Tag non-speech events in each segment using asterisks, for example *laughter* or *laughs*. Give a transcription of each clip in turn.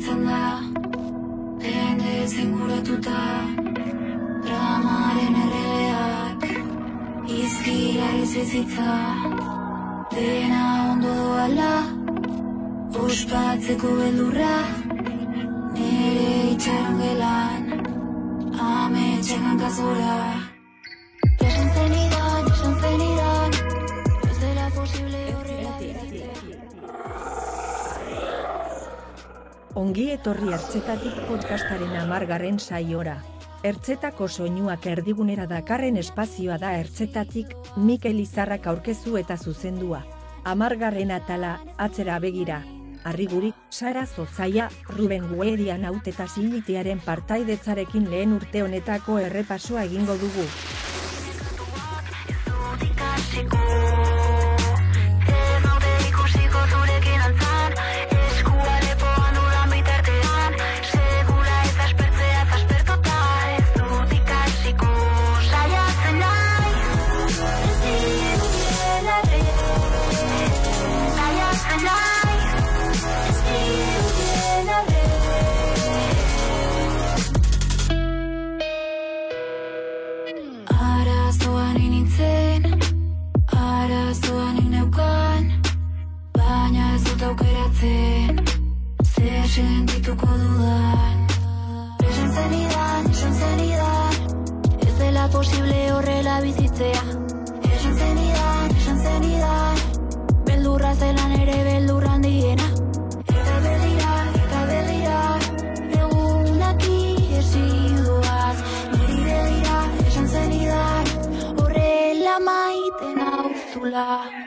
itzen da Jende zinguratuta Dramaren erregeak Izkila izbizitza Dena ondo doala Ospatzeko beldurra Nere itxaron gelan Ame txekan kazora Ongi etorri ertzetatik podcastaren amargarren saiora. Ertzetako soinuak erdigunera dakarren espazioa da ertzetatik Mikel Izarrak aurkezu eta zuzendua. Amargarren atala, atzera begira. Arrigurik, Sara Zozaia, Ruben Guerian haut eta silitiaren partaidetzarekin lehen urte honetako errepasoa egingo dugu. Zer sentituko dudan. Esan zenidan, esan zenidan, ez dela posible horrela bizitzea. Esan zenidan, esan zenidan, beldurra zelan ere beldurra handiena. Eta begira, eta begira, egunak iesi doaz, niri begira, esan zenidan, horrela maiten auzula.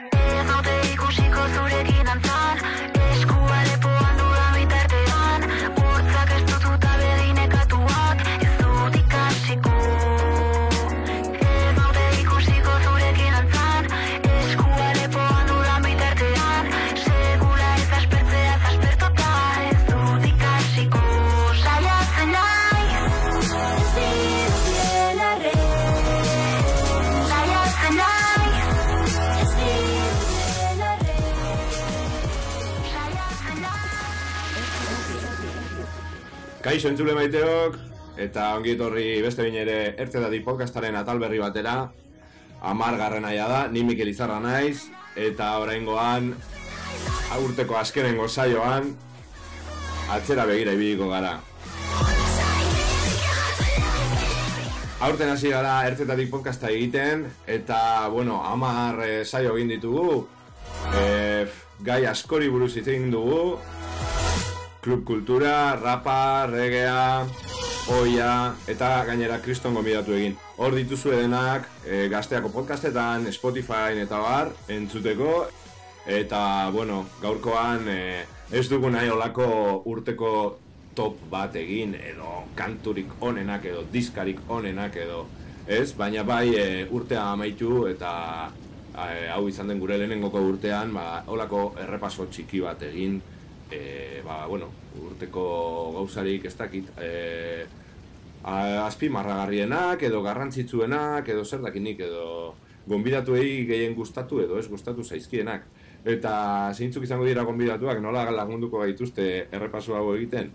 Kaixo entzule maiteok, eta ongi etorri beste bain ere ertzetatik podcastaren atal berri batera. Amar garren aia da, ni Mikel Izarra naiz, eta oraingoan urteko azkenengo saioan, atzera begira ibiliko gara. Aurten hasi gara ertzetatik podcasta egiten, eta, bueno, amar eh, saio egin ditugu, eh, gai askori buruz hitz egin dugu, Klub kultura, rapa, regea, oia, eta gainera kriston gomidatu egin. Hor dituzu edenak e, gazteako podcastetan, Spotify eta bar, entzuteko. Eta, bueno, gaurkoan e, ez dugu nahi olako urteko top bat egin, edo kanturik onenak, edo diskarik onenak, edo ez, baina bai e, urtea amaitu eta hau izan den gure lehenengoko urtean, ba, olako errepaso txiki bat egin, e, ba, bueno, urteko gauzarik ez dakit, e, azpimarragarrienak edo garrantzitsuenak edo zer dakinik edo gonbidatuei gehien gustatu edo ez gustatu zaizkienak. Eta zeintzuk izango dira gonbidatuak nola lagunduko gaituzte errepaso hau egiten?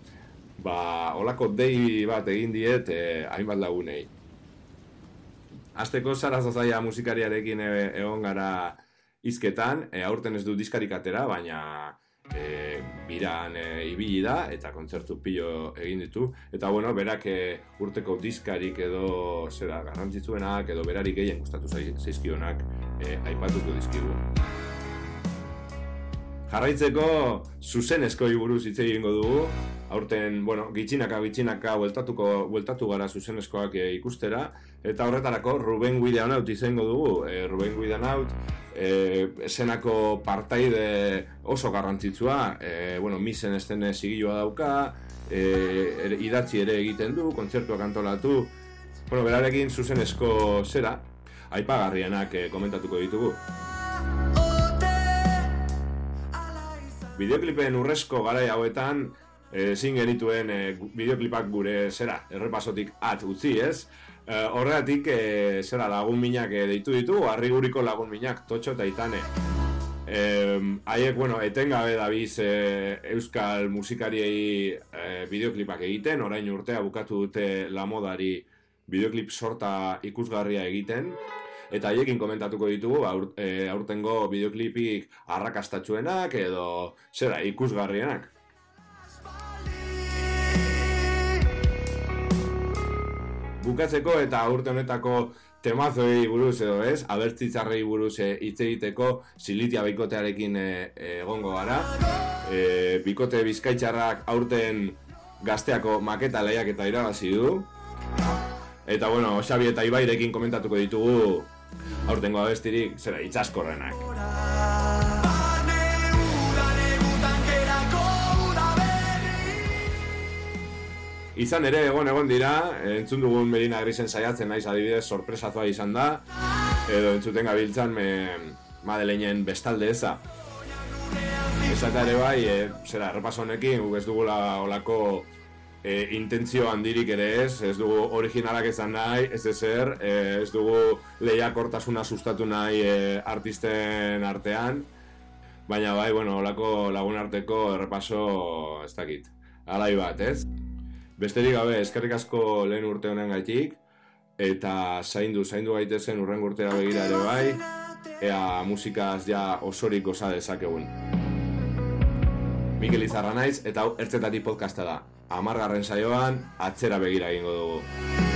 Ba, olako dei bat egin diet e, hainbat lagunei. Azteko Sara Zozaia musikariarekin e, egon gara hizketan, e, aurten ez du diskarik atera, baina e, biran e, ibili da eta kontzertu pilo egin ditu eta bueno, berak e, urteko diskarik edo zera garrantzitsuenak edo berari gehien gustatu zai- zaizkionak e, aipatuko dizkigu. Jarraitzeko zuzenezkoi buruz hitz egingo dugu. Aurten, bueno, gitxinaka gitxinaka bueltatuko bueltatu gara zuzenezkoak e, ikustera eta horretarako Ruben Guidanaut izango dugu. E, Ruben Guidanaut e, esenako partaide oso garrantzitsua, e, bueno, misen estene zigilua dauka, e, idatzi ere egiten du, kontzertuak antolatu, bueno, berarekin zuzenezko zera, aipagarrienak e, komentatuko ditugu. Bideoklipen urrezko garai hauetan, ezin genituen gu- bideoklipak gure zera, errepasotik at utzi, ez? Eh, horregatik, eh, zera lagun minak eh, deitu ditu, arriguriko lagun minak, totxo eta itane. Em, haiek, bueno, etengabe dabiz e, euskal musikariei e, bideoklipak egiten, orain urtea bukatu dute la modari bideoklip sorta ikusgarria egiten, eta haiekin komentatuko ditugu e, aurtengo bideoklipik arrakastatxuenak edo zera ikusgarrienak. Bukatzeko eta urte honetako temazoi buruz edo ez, abertzitzarrei buruz e, hitz egiteko silitia bikotearekin e, e, egongo gara. E, bikote bizkaitxarrak aurten gazteako maketa lehiak eta irabazi du. Eta bueno, Xabi eta Ibairekin komentatuko ditugu aurtengo abestirik, zera, itxaskorrenak. Izan ere, egon egon dira, entzun dugun Merina Grisen saiatzen naiz adibidez sorpresazoa izan da, edo entzuten gabiltzan me, Madeleinen bestalde eza. Esata ere bai, e, zera, guk ez dugula olako e, intentzio handirik ere ez, ez dugu originalak izan nahi, ez ezer, e, ez dugu lehiakortasuna sustatu nahi e, artisten artean, baina bai, bueno, olako lagun arteko errepaso ez dakit. Alai bat, ez? Besterik gabe, eskerrik asko lehen urte honen gaitik, eta zaindu, zaindu gaitezen urren urtera begira ere bai, ea musikaz ja osorik goza dezakegun. Mikel Izarra naiz, eta hau ertzetatik podcasta da. Amargarren saioan, atzera begira egingo dugu.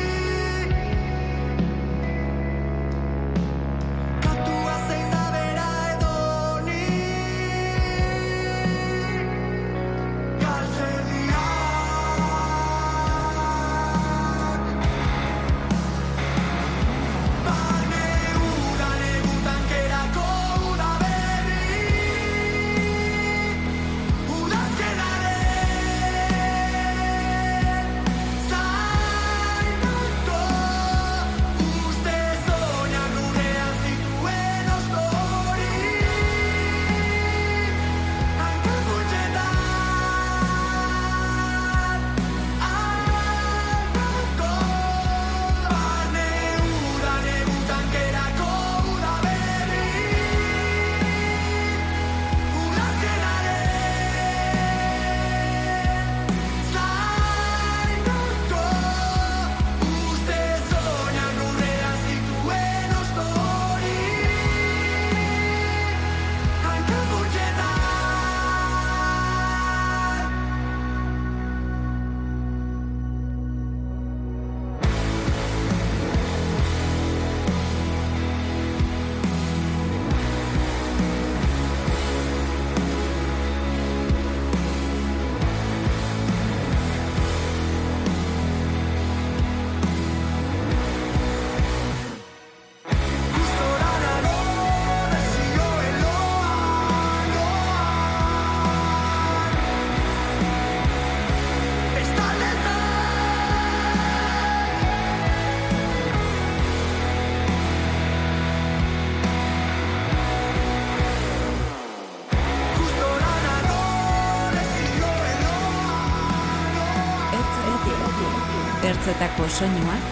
Ertzetako soinuak,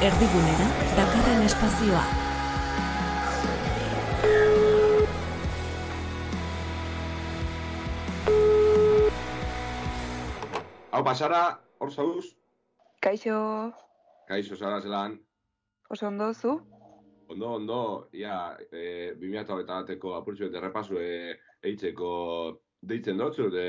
erdigunera, dakarren espazioa. Hau pasara, hor zauz? Kaixo, Kaixo, zara zelan. oso ondo zu? Ondo, ondo, ia, e, 2008 bateko apurtxo eta errepasu e, eitzeko deitzen dutzu, de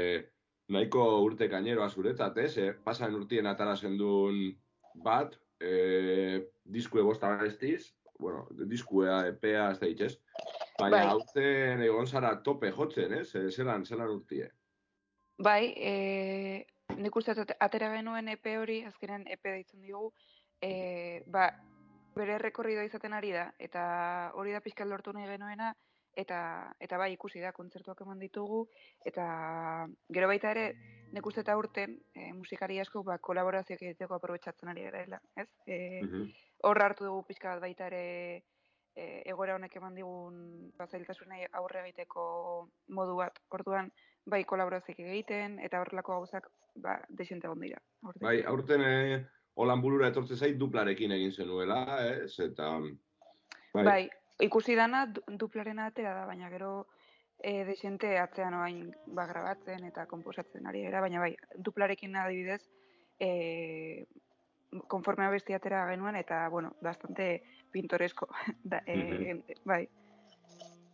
nahiko urte kaineroa zuretzat, ez? E, pasan urtien atara zendun bat, e, diskue bosta bestiz, bueno, diskuea, epea, ez da hitz, ez? Baina Bai. hauten egon zara tope jotzen, ez? E, zelan, zelan urtie. Bai, e, nik uste atera genuen EP hori, azkenen EP deitzen diogu, e, ba, bere rekorridoa izaten ari da, eta hori da pixkat lortu nahi genuena, eta, eta bai ikusi da, kontzertuak eman ditugu, eta gero baita ere, nik uste eta urten, e, musikari asko ba, kolaborazioak egiteko aprobetsatzen ari dela, ez? E, Mhm. hor hartu dugu pixka bat baita ere e, egoera honek eman digun bazailtasunei aurre egiteko modu bat. Orduan, bai kolaborazioak egiten eta horrelako gauzak ba desente egon dira. Orduan. Bai, aurten e, holan burura etortze zait duplarekin egin zenuela, ez? Eta... bai. Ikusi dana du- duplarena atera da, baina gero e, desente atzean oain ba, grabatzen eta komposatzen ari gara, baina bai, duplarekin adibidez, e, konforme abesti atera genuen, eta, bueno, bastante pintoresko, *laughs* da, e, bai.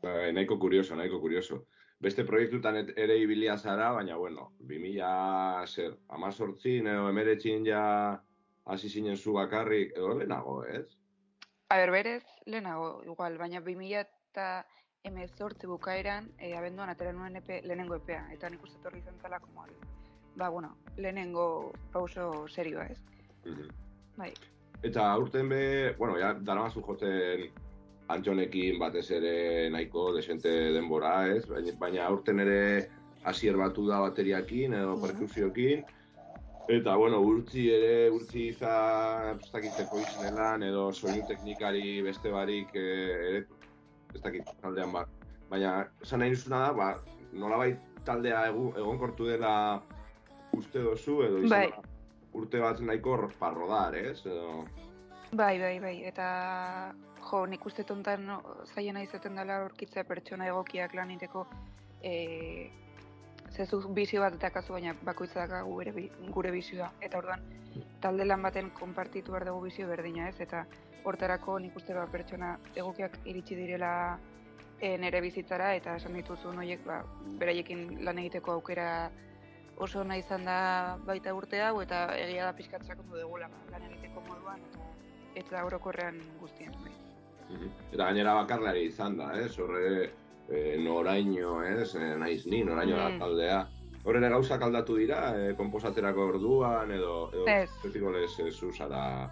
Bai, nahiko kurioso, nahiko kurioso. Beste proiektutan ere ibilia zara, baina, bueno, 2000, zer, amazortzin edo emeretzin ja hasi zinen zu bakarrik, edo lehenago, ez? A ber, berez, lehenago, igual, baina 2000 eta emezortzi bukaeran, e, abenduan atera nuen epe, lehenengo epea, eta nik uste torri izan zela, como, ba, bueno, lehenengo pauso serioa, ez? Mhm. Bai. Eta aurten be, bueno, ja, daramazu joten Antxonekin batez ere nahiko desente denbora, ez? Baina, aurten ere hasier batu da bateriakin edo Mhm. perkusioekin. Eta, bueno, urtzi ere, urtzi izan, ez dakit ekoiznelan, edo soinu teknikari beste barik, eh, ere, ez dakit taldean ba. Baina, esan nahi duzuna da, ba, nolabait taldea egu, egonkortu dela uste dozu, edo izan Bai. urte bat nahiko parrodar, ez? Edo... Bai, bai, bai, eta jo, nik uste tontan no, zaiena izaten dela aurkitzea pertsona egokiak lan egiteko e, zezu bizio bat eta kasu baina bakoitza daka gure, gure bizioa. Eta orduan, talde lan baten konpartitu behar dugu bizio berdina ez, eta hortarako nik uste ba, pertsona egokiak iritsi direla e, nere bizitzara, eta esan dituzu noiek ba, beraiekin lan egiteko aukera oso ona izan da baita urte hau, eta egia da pixkat sakondu dugula ba, lan egiteko moduan, eta eta orokorrean guztien. Bai. Eta gainera bakarlari izan da, ez? Horre e, noraino, ez? E, naiz ni, noraino da Mm. taldea. Horre ere gauzak aldatu dira, e, komposaterako orduan, edo, edo betiko lez e, zu zara...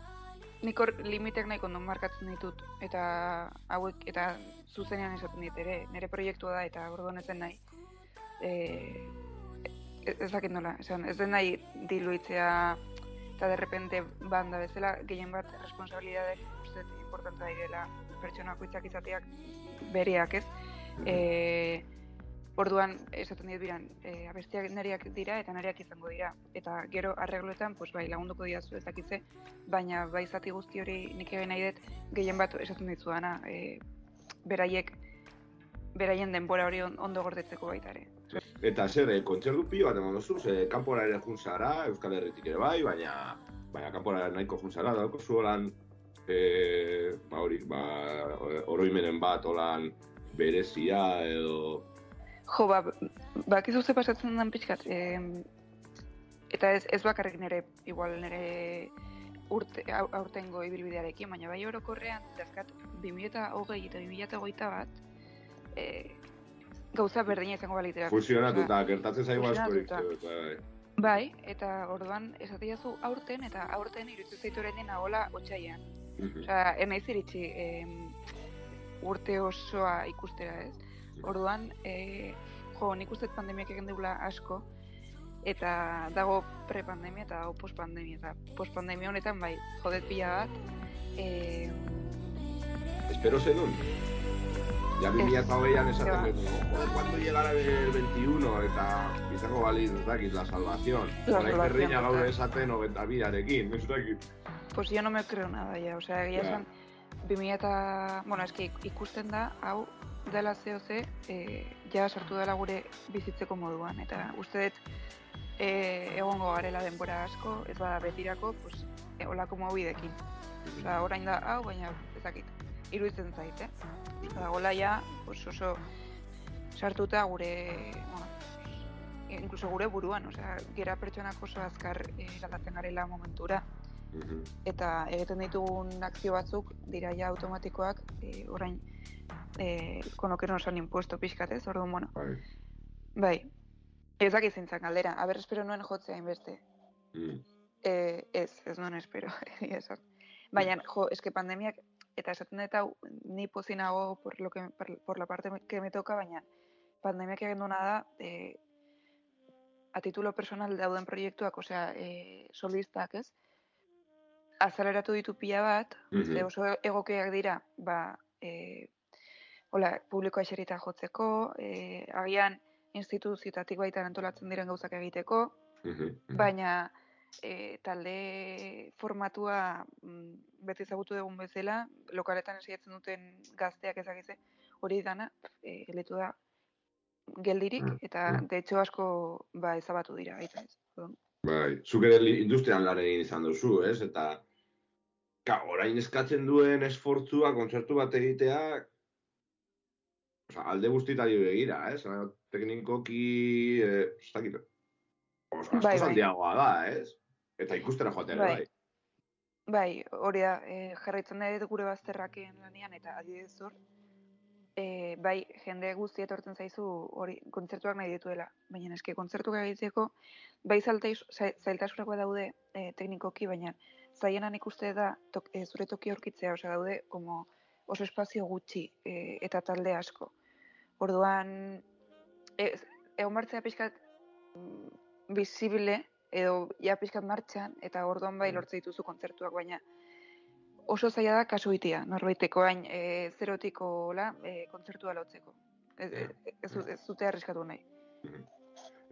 Nik hor limitek nahiko ondo markatzen ditut, eta hauek, eta zuzenean esaten dit ere, nire proiektua da, eta orduan ez den nahi. E, ez dakit nola, esan, ez den nahi diluitzea, eta derrepente banda bezala, gehien bat responsabilidadek uste dut importanta direla pertsona bakoitzak izateak bereak ez. E, orduan, esaten dit biran, e, abestiak nariak dira eta nariak izango dira. Eta gero arregloetan, pues bai, lagunduko diazu ez dakitze, baina bai zati guzti hori nik egin nahi dut, gehien bat esaten ditzuana, e, beraiek, beraien denbora hori on- ondo gordetzeko baita ere. Eta zer, e, kontzertu pilo bat eman duzu, ze kanpora ere jun zara, Euskal Herritik ere bai, baina baina kanpora nahiko jun zara, dauko zu holan, e, ba hori, ba, oroimenen bat, holan, berezia, edo... Jo, ba, bakizu ze pasatzen den pixkat, em, eta ez, ez bakarrik nire, igual nire urte, au- aurtengo ibilbidearekin, baina bai orokorrean, dazkat, 2020 eta 2021 bat, e, gauza berdina izango balitera. Fusionatuta, gertatzen zaigu askorik. Fusionatuta. Bai. Bai, eta orduan esateiazu aurten, eta aurten iruditzen zaitu oraindik nagola otsailean. Mhm. Osea, enaiz iritsi em, urte osoa ikustera, ez? Orduan, e, jo, nik uste pandemiak egin dugula asko, eta dago prepandemia eta dago postpandemia, eta postpandemia honetan bai, jodet pila bat, e, Espero zenun. Ja 2008an esaten Eba. dut, joder, cuando llegará el 21 eta izango baliz, ez dakit, la salvación. La Orain salvación, berriña gaur total. esaten hogeta biarekin, ez dakit. pues yo no me creo nada ya, osea, egia Ja. esan, 2000 eta, bueno, eski ikusten da, hau, dela zehoze, e, ja sartu dela gure bizitzeko moduan, eta uste dut, e, egongo garela denbora asko, ez bada betirako, pues, e, olako mobidekin. Osea, orain da, hau, baina ez dakit, iruditzen zait, eh? Eta gola ja, pues oso sartuta gure, bueno, incluso gure buruan, osea, gera pertsonak oso azkar e, garela momentura Mhm. eta egiten ditugun akzio batzuk dira ja automatikoak e, orain e, nos han impuesto pixkat ez, orduan, bueno, Bai. bai, ez dakit zintzan galdera, aber espero nuen jotzea hainbeste, Mm. e, ez, ez nuen espero, *laughs* egia esan. Baina, jo, eske pandemiak, eta esaten dut hau, ni pozinago por, lo que, por, por la parte que me toca, baina pandemiak egin duena da, e, a titulo personal dauden proiektuak, osea, e, solistak, ez? Azaleratu ditu pila bat, Mhm. ze oso egokiak dira, ba, e, hola, publikoa eserita jotzeko, e, agian instituzioetatik baita antolatzen diren gauzak egiteko, Mhm. Mhm. baina e, talde formatua mm, beti ezagutu dugun bezala, lokaletan esiatzen duten gazteak ezagize, hori dana, e, gelditu da geldirik, Mm, eta mm. de hecho asko ba ezabatu dira, baita ez. Bai, zuk ere industrian lan egin izan duzu, ez? Eta, ka, orain eskatzen duen esfortzua, kontzertu bat egitea, oza, alde guztitari begira, ez? Teknikoki, eh, ez dakit, asko Bai, bai. da, ez? Eta ikustera joatea Bai. bai. Bai, hori da, e, jarraitzen dut gure bazterraken lanean, eta adibidez hor, e, bai, jende guzti etortzen zaizu hori kontzertuak nahi dituela, baina eske kontzertuak egiteko, bai zailtais- zai- zailtasunak daude e, teknikoki, baina zaienan ikuste da tok, e, zure toki aurkitzea, osea daude como oso espazio gutxi e, eta talde asko. Orduan, e, egon martzea pixkat mm, visible edo ja pixkat martxan, eta orduan bai Mm. lortze dituzu kontzertuak, baina oso zaila da kasu itia, norbaiteko hain e, zerotiko la, e, kontzertua lotzeko. Ez, ez, ez, dute arriskatu nahi.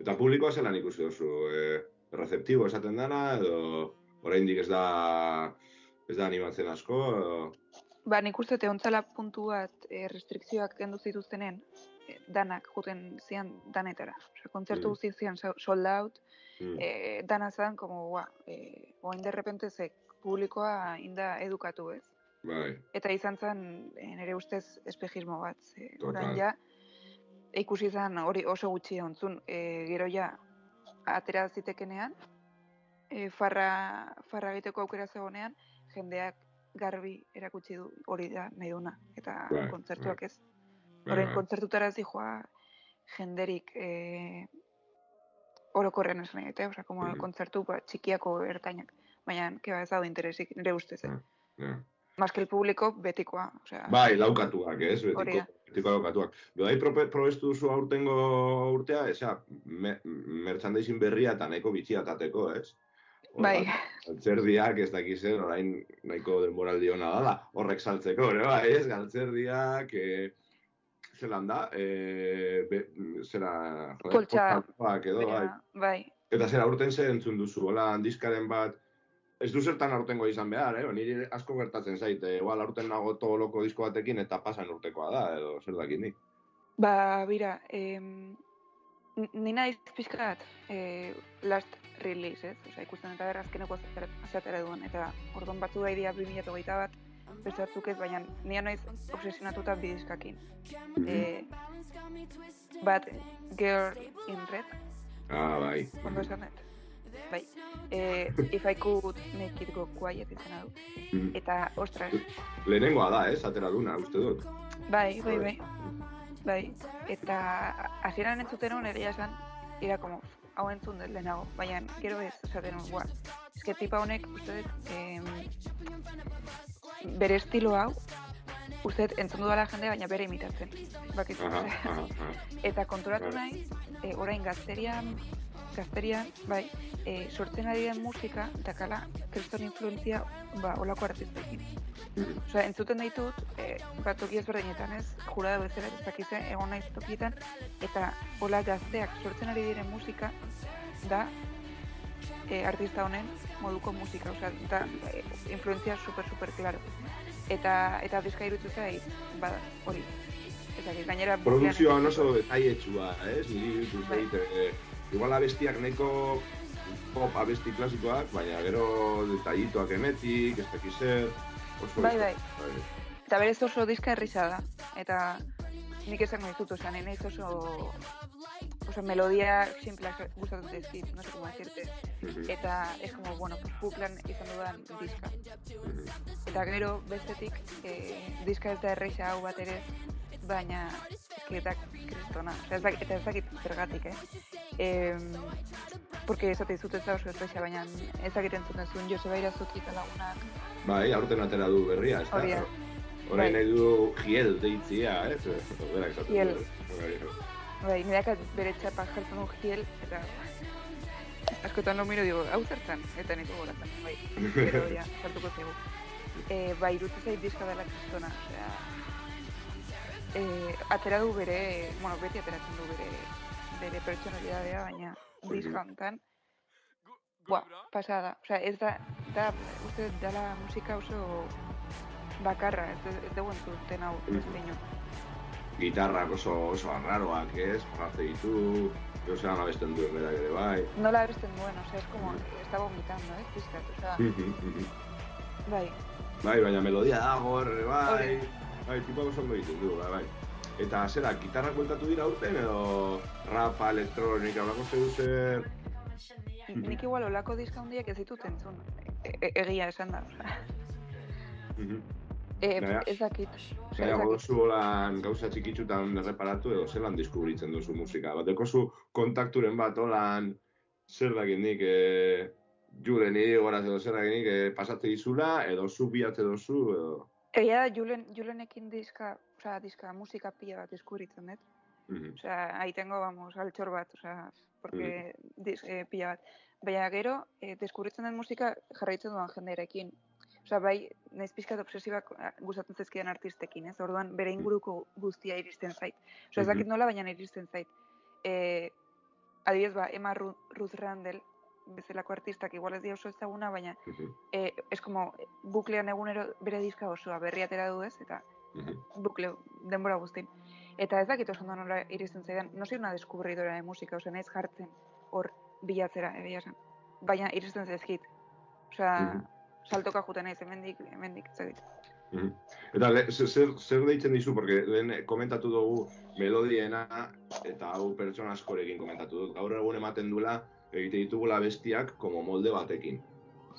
Eta publikoa zelan ikusi duzu, eh, receptibo esaten dana, edo oraindik ez da, ez da animatzen asko, edo... Ba, nik uste dut egontzala puntu bat e, restrikzioak kendu zituztenen, e, danak juten zian danetara. Osea, kontzertu Mm. guzti zian so- sold out, Mm. e, dana zan, como, gua, e, oain de repente ze publikoa inda edukatu ez. Bai, Eta izan zen, e, nire ustez, espejismo bat. Ze, orain ja, ikusi zen hori oso gutxi ontzun, e, gero ja, atera zitekenean, e, farra, farra egiteko aukera zegonean, jendeak garbi erakutsi du hori da nahi duna, eta Bai, kontzertuak ez. bai, Orain bai. kontzertutara joa jenderik e, orokorren esan egite, osea, como Mhm. kontzertu ba, txikiako ertainak. Baina, keba ez dago interesik, nire ustez, eh? Ah. Ja. Más que el público, betikoa, osea. Bai, laukatuak, ez? Betiko, da. betiko laukatuak. Probe, probestu duzu aurtengo urtea, eza, me, merchandising berria eta nahiko bitxia tateko, ez? Bai, Galtzerdiak ez dakizen, orain nahiko denboraldi hona dala, horrek saltzeko, ere bai, ez? Galtzerdiak, e, zelan da, e, be, zera, joder, Poltsa. edo, bai. bai. Eta zera, aurten zer entzun duzu, hola, diskaren bat, ez du zertan aurtengo izan behar, eh? Niri asko gertatzen zaite, igual aurten nago toloko disko batekin eta pasan urtekoa da, edo zer dakit nik. Ba, bira, em, ni naiz pixkat eh, last release, ez? Osea, ikusten eta berrazkeneko azatera duen, eta orduan batzu gai dira 2008 bat, beste batzuk ez, baina nia naiz obsesionatuta bi diskakin. Eh, bat, Girl in Red, Ah, bai. ondo esan dut? Bai. Eh, if I could make it go quiet izena du. Mhm. Eta, ostras, Lehenengoa da, ez? Atera duna, uste dut. bai, bai, bai. Bai, eta hasieran entzuten hon egia esan, era como, hau entzun dut lehenago, baina gero ez, esaten hon, guau. Ez que tipa honek, uste dut, em, bere estilo hau, uste dut entzun dudala jende, baina bere imitatzen. Bakizu, Aha, osea. aha, aha. Eta konturatu nahi, e, orain gazterian, gazterian, bai, e, sortzen ari den musika, dakala, kriston influenzia, ba, olako artistekin. Osea, entzuten ditut, e, bat toki ezberdinetan ez, jurada bezala ez dakize, egon naiz tokietan, eta hola gazteak sortzen ari diren musika, da, e, artista honen moduko musika, osea, da, e, influenzia super, super claro. Eta, eta diska iruditu zait, ba, hori, dakit, gainera... Produkzioan oso detaietxua, ez? Niri iruditu Bai. Igual abestiak nahiko pop abesti klasikoak, baina gero detallituak emetik, ez dakiz zer, oso... Bai, bai. Eta berez oso diska errisa da. Eta nik esango dizut, osea, nahi naiz oso... Oso melodia simplak gustatu zaizkit, no sé cómo decirte. Mhm, Eta es como, bueno, pues buklan izan dudan diska. mhm. Eta gero bestetik, eh, diska ez da erresa hau bat ere, baina esketak kristona. Eta ez dakit zergatik, eh? Em, porque esate dizut ez da oso erresa, baina ez dakit entzuten zuen Joseba Irazuki eta lagunak. Bai, aurten atera du berria, ez da? Hori. Orain Bai. nahi du Giel deitzia, ez? Berak esaten Giel. du. Bai, Bai, nireak bere txapa jartzen du giel, eta askotan lo miro digo, hau zertan, eta niko goratzen, bai, *laughs* gero ja, sartuko zaigu. E, bai, irutu zait diska dela kristona, osea, e, atera du bere, bueno, beti ateratzen du bere, bere pertsonalidadea, baina diska hontan, Buah, pasada. Osea, ez da, da, uste dut dala musika oso bakarra, ez, ez dugu entzuten hau, Mhm. beste ino. gitarrak oso, oso arraroak, ez? Jarratze ditu, Josean abesten duen berak ere bai. Nola abesten duen, osea, es como, está vomitando, eh, pizkat, osea, *laughs* bai. bai, baina melodia dago, erre, bai. Hori. Bai, tipa oso ondo ditu du, bai, bai. Eta zera, gitarrak bueltatu dira urten edo rapa, elektronika, olako zeu zer... Nik igual olako diska handiak ez ditut entzun, e egia esan da. Mhm. E, ez dakit. Dakit. duzu holan gauza txikitsutan erreparatu edo zelan deskubritzen duzu musika. Bat dekozu kontakturen bat holan zer dakinik e, julen igoraz edo zer dakinik e, pasatze dizula edo zu bilatze dozu edo... Egia da, Julen, Julenekin diska, osea, diska, musika pila bat deskubritzen dut. Mhm. Osea, ahí tengo, vamos, altxor bat, osea, porque dis, eh, pila bat. Baina gero, eh, deskubritzen den musika jarraitzen duan jendearekin. Osea, bai, naiz pixkat obsesibak ah, gustatzen zaizkidan artistekin, ez? Orduan, bere inguruko guztia iristen zait. Osea, ez dakit nola, baina iristen zait. Eh, adibidez, ba, Emma Ru- Ruth Randall, bezalako artistak, igual ez dira oso ezaguna, baina Mhm. eh, es como buklean egunero bere diska osoa berri atera du ez, eta Mhm. bukle denbora guztin. Eta ez dakit oso ondo nola iristen zaidan, no soy una descubridora de música, osea, naiz jartzen hor bilatzera, egia esan. Baina iristen zaizkit. Osea, Mhm. saltoka juten naiz, hemendik, hemendik, ez dakit. Mhm. Eta le, zer, zer deitzen dizu, porque lehen komentatu dugu melodiena eta hau pertsona askorekin komentatu dut. Gaur egun ematen duela egite ditugula bestiak como molde batekin.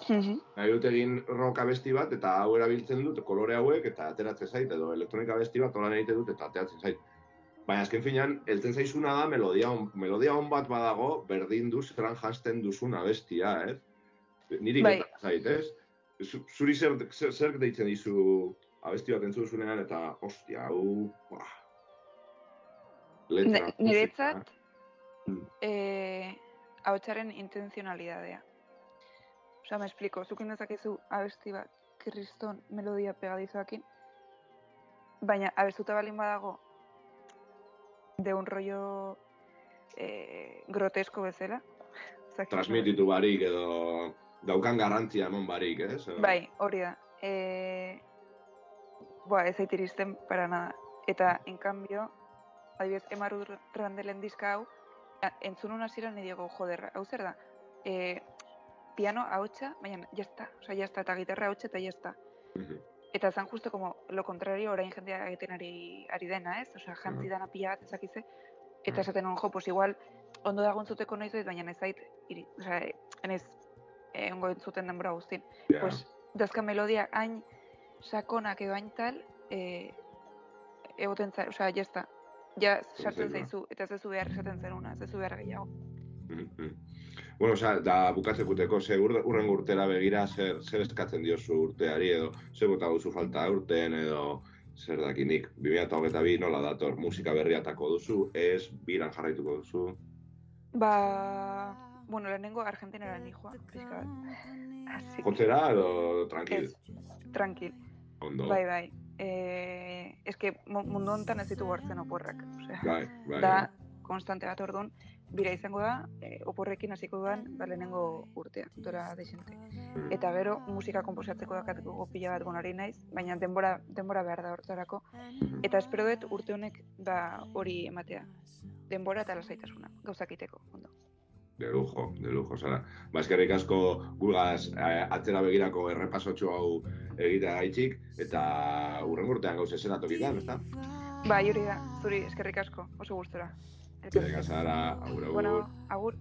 Nahi dut egin rock abesti bat eta hau erabiltzen dut kolore hauek eta ateratzen zait edo elektronika abesti bat holan egiten dut eta ateratzen zait. Baina azken finean, heltzen zaizuna da melodia on, melodia on bat badago berdin du zelan jansten duzun abestia, ez? Niri Bai. zait, ez? Zu- Zuri zer, zer, zer deitzen dizu abesti bat entzun duzunean eta, ostia, hau, buah. Letra. Niretzat, Mm. eh, ahotsaren intenzionalidadea. Osea, me explico, zukin dezakezu abesti bat, kriston melodia pegadizoakin, baina abestuta balin badago de un rollo eh, grotesko bezala. *laughs* Transmititu barik edo daukan garrantzia emon barik, ez? Edo- Bai, hori da. E... Boa, ez zait iristen para nada. Eta, en cambio, adibidez, emaru randelen diska hau, entzun una hasieran ni digo, joder, hau zer da? E, piano ahotsa, baina ya está, osea, ya está, eta gitarra ahotsa eta. Mhm. Eta zan justo como lo contrario orain jendea egiten ari, ari dena, ez? Osea, jantzi dana pila bat ezakize, eta esaten nuen, jo, pues igual, ondo dago entzuteko noiz bait, baina ez zait, iri, osea, enez, egongo entzuten denbora guztin Ja. pues dazka melodia hain sakonak edo hain tal, eh, egoten zara, ya está. Ja sartzen zaizu. eta ez zezu behar esaten zenuna, ez zezu behar gehiago. Bueno, osea, da bukatzekuteko, ze ur, urrengo urtera begira zer, zer eskatzen diozu urteari edo zer bota duzu falta urten edo zer dakinik, 2022 nola dator, musika berria atako duzu, ez, biran jarraituko duzu. Ba, bueno, lehenengo Argentinara nijoa, pixka bat. Jotzera edo tranquil, Ez, tranquil, ondo. bai, bai. Eh, es que mu- mundu honetan ez ditu hartzen oporrak, osea. Bai, bai. da konstante bat orduan, bira izango da, eh, oporrekin hasiko duan, ba, lehenengo urtea, dora desente. Mhm. Eta gero, musika komposatzeko dakatuko pila bat gonari naiz, baina denbora, denbora behar da hortarako. Mhm. Eta espero dut urte honek ba hori ematea. Denbora eta lasaitasuna, gauzak iteko, ondo. De lujo, de lujo, zara. Ba, eskerrik asko gulgaz eh, atzera begirako errepasotxo hau egitea gaitxik, eta urrengo urtean gauz esena tokitan, ezta? Ba, hori da, zuri eskerrik asko, oso gustora. Venga, zara, agur, agur. Bueno, agur.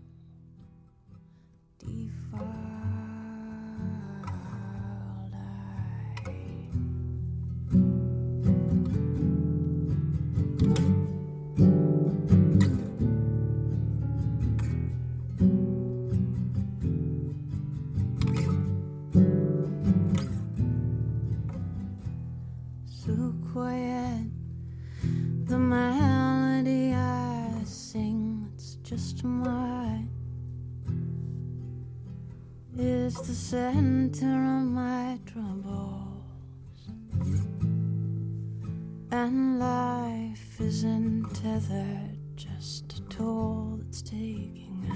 Center of my troubles. And life isn't tethered, just a toll that's taking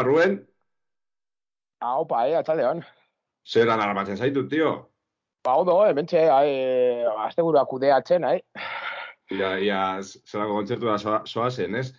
Iepa, Ruben, Hau, pa, eh, atxaldeon. zeran armatzen zaitu, tio? Ba, ondo, hementxe, ai, azte burua kudeatzen, ai. Ja, ja, zelako kontzertu da soa, soazen, ez?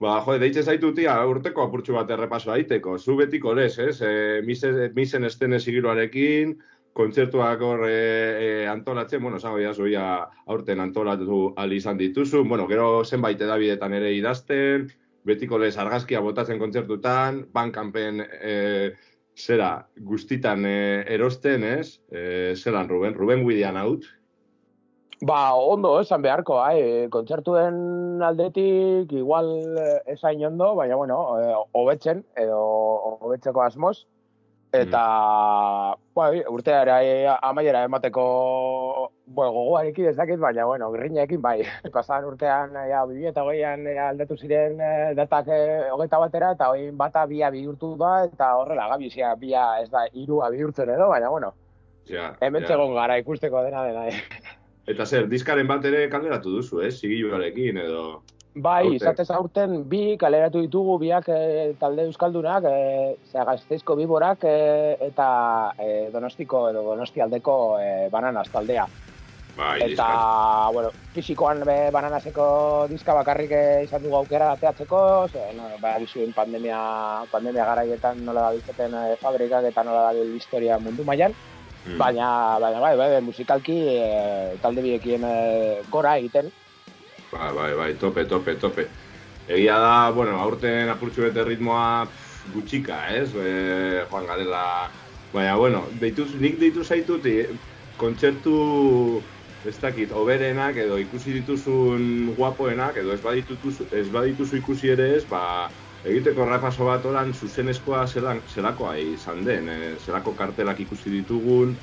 Ba, jo, deitzen zaitu tia, urteko apurtxu bat errepaso aiteko. Zu betiko lez, ez? E, misen, misen estene sigiroarekin, kontzertuak hor e, e, antolatzen, bueno, esango jazu, ja, aurten antolatu al izan dituzu, bueno, gero zenbait edabidetan ere idazten, betiko lez argazkia botatzen kontzertutan, bankanpen e, zera guztitan e, erosten, ez? E, zelan, Ruben? Ruben Guidian haut? Ba, ondo, esan beharko, ai, kontzertuen aldetik igual eh, esain ondo, baina, bueno, eh, hobetzen, edo hobetzeko asmoz. Eta, bai, urteara eh, amaiera emateko bueno, gogoarekin ez dakit, baina, bueno, grineekin bai. *laughs* Pasan urtean, ja, bibi eta hogeian eh, aldatu ziren eh, datak eh, hogeita batera, eta hogin bata bia bihurtu da, eta horrela gabizia bia ez da irua bihurtzen edo, baina, bueno, Ja, hemen ja. gara ikusteko dena dena. Eh. Eta zer, diskaren bat ere kaleratu duzu, ez? Sigiluarekin edo... Bai, izatez aurten bi kaleratu ditugu biak eh, talde euskaldunak, e, zera gazteizko biborak eh, eta eh, donostiko edo donostialdeko eh, bananaz taldea. Bai, Eta, diskak. bueno, fisikoan be, bananazeko diska bakarrik eh, izan dugu aukera ateatzeko, ze, no, ba, bizuen pandemia, pandemia garaietan nola da bizeten eh, fabrikak eta nola da historia mundu mailan, Mm. baina, baina bai, bai, musikalki eh, talde biekien eh, gora egiten, Bai, bai, bai, tope, tope, tope. Egia da, bueno, aurten apurtxu bete ritmoa pff, gutxika, ez? E, joan garela... Baina, bueno, deituz, nik deitu zaitut, e, kontzertu ez dakit, oberenak edo ikusi dituzun guapoenak edo ez badituzu, ez badituzu ikusi ere ez, ba, egiteko rapaso bat oran zuzenezkoa zelan, zelakoa izan den, e, zelako kartelak ikusi ditugun,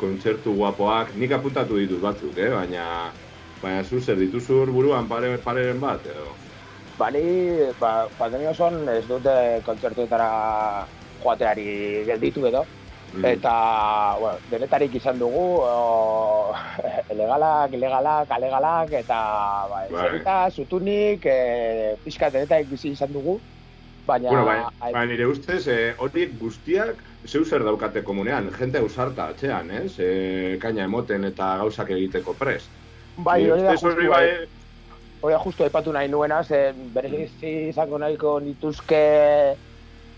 kontzertu guapoak, nik apuntatu ditut batzuk, eh? baina baina zu zer dituzu buruan pare, pareren bat, edo? Bani, ba, pandemia osoan ez dute kontzertuetara joateari gelditu edo. Mm. Eta, bueno, denetarik izan dugu, o, *laughs* legalak, ilegalak, alegalak, eta, ba, Bai. zerita, zutunik, e, pixka denetarik bizi izan dugu. Baina, Bueno, baina, ai- baina nire ustez, eh, horiek guztiak zeu zer daukate komunean, jente ausarta atxean, ez? Eh, kaina emoten eta gauzak egiteko pres. bai, hori da justu, bai, bai, hori da justu aipatu nahi nuena, ze berezizi izango nahiko nituzke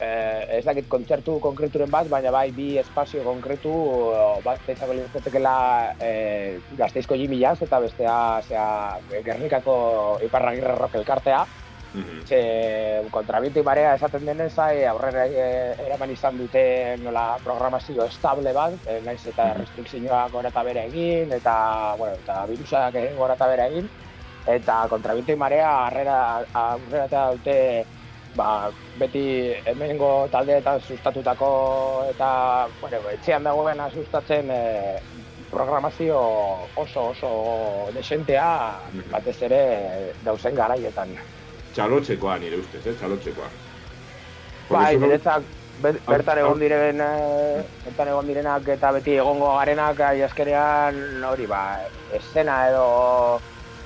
eh, ez dakit kontzertu konkreturen bat, baina bai bi espazio konkretu eh, bat izango litzatekeela eh, gazteizko Jimmy Jazz eta bestea zea, Gernikako Iparragirre Rock elkartea. Mhm. Ze kontrabinti marea esaten denez, ai, aurrera eh, eraman izan dute nola programazio estable bat, eh, naiz eta Mhm. restrikzioak gora eta bera egin, eta, bueno, eta virusak eh, gora eta bera egin, eta kontrabinti marea arrera, aurrera eta dute ba, beti hemengo taldeetan sustatutako eta bueno, etxean dagoena sustatzen eh, programazio oso oso desentea batez ere dauzen garaietan. Txalotxekoa nire ustez, eh? Txalotxekoa. Bai, ber- Hau- bertan egon diren eh, bertan egon direnak eta beti egongo garenak ai azkenean hori ba escena edo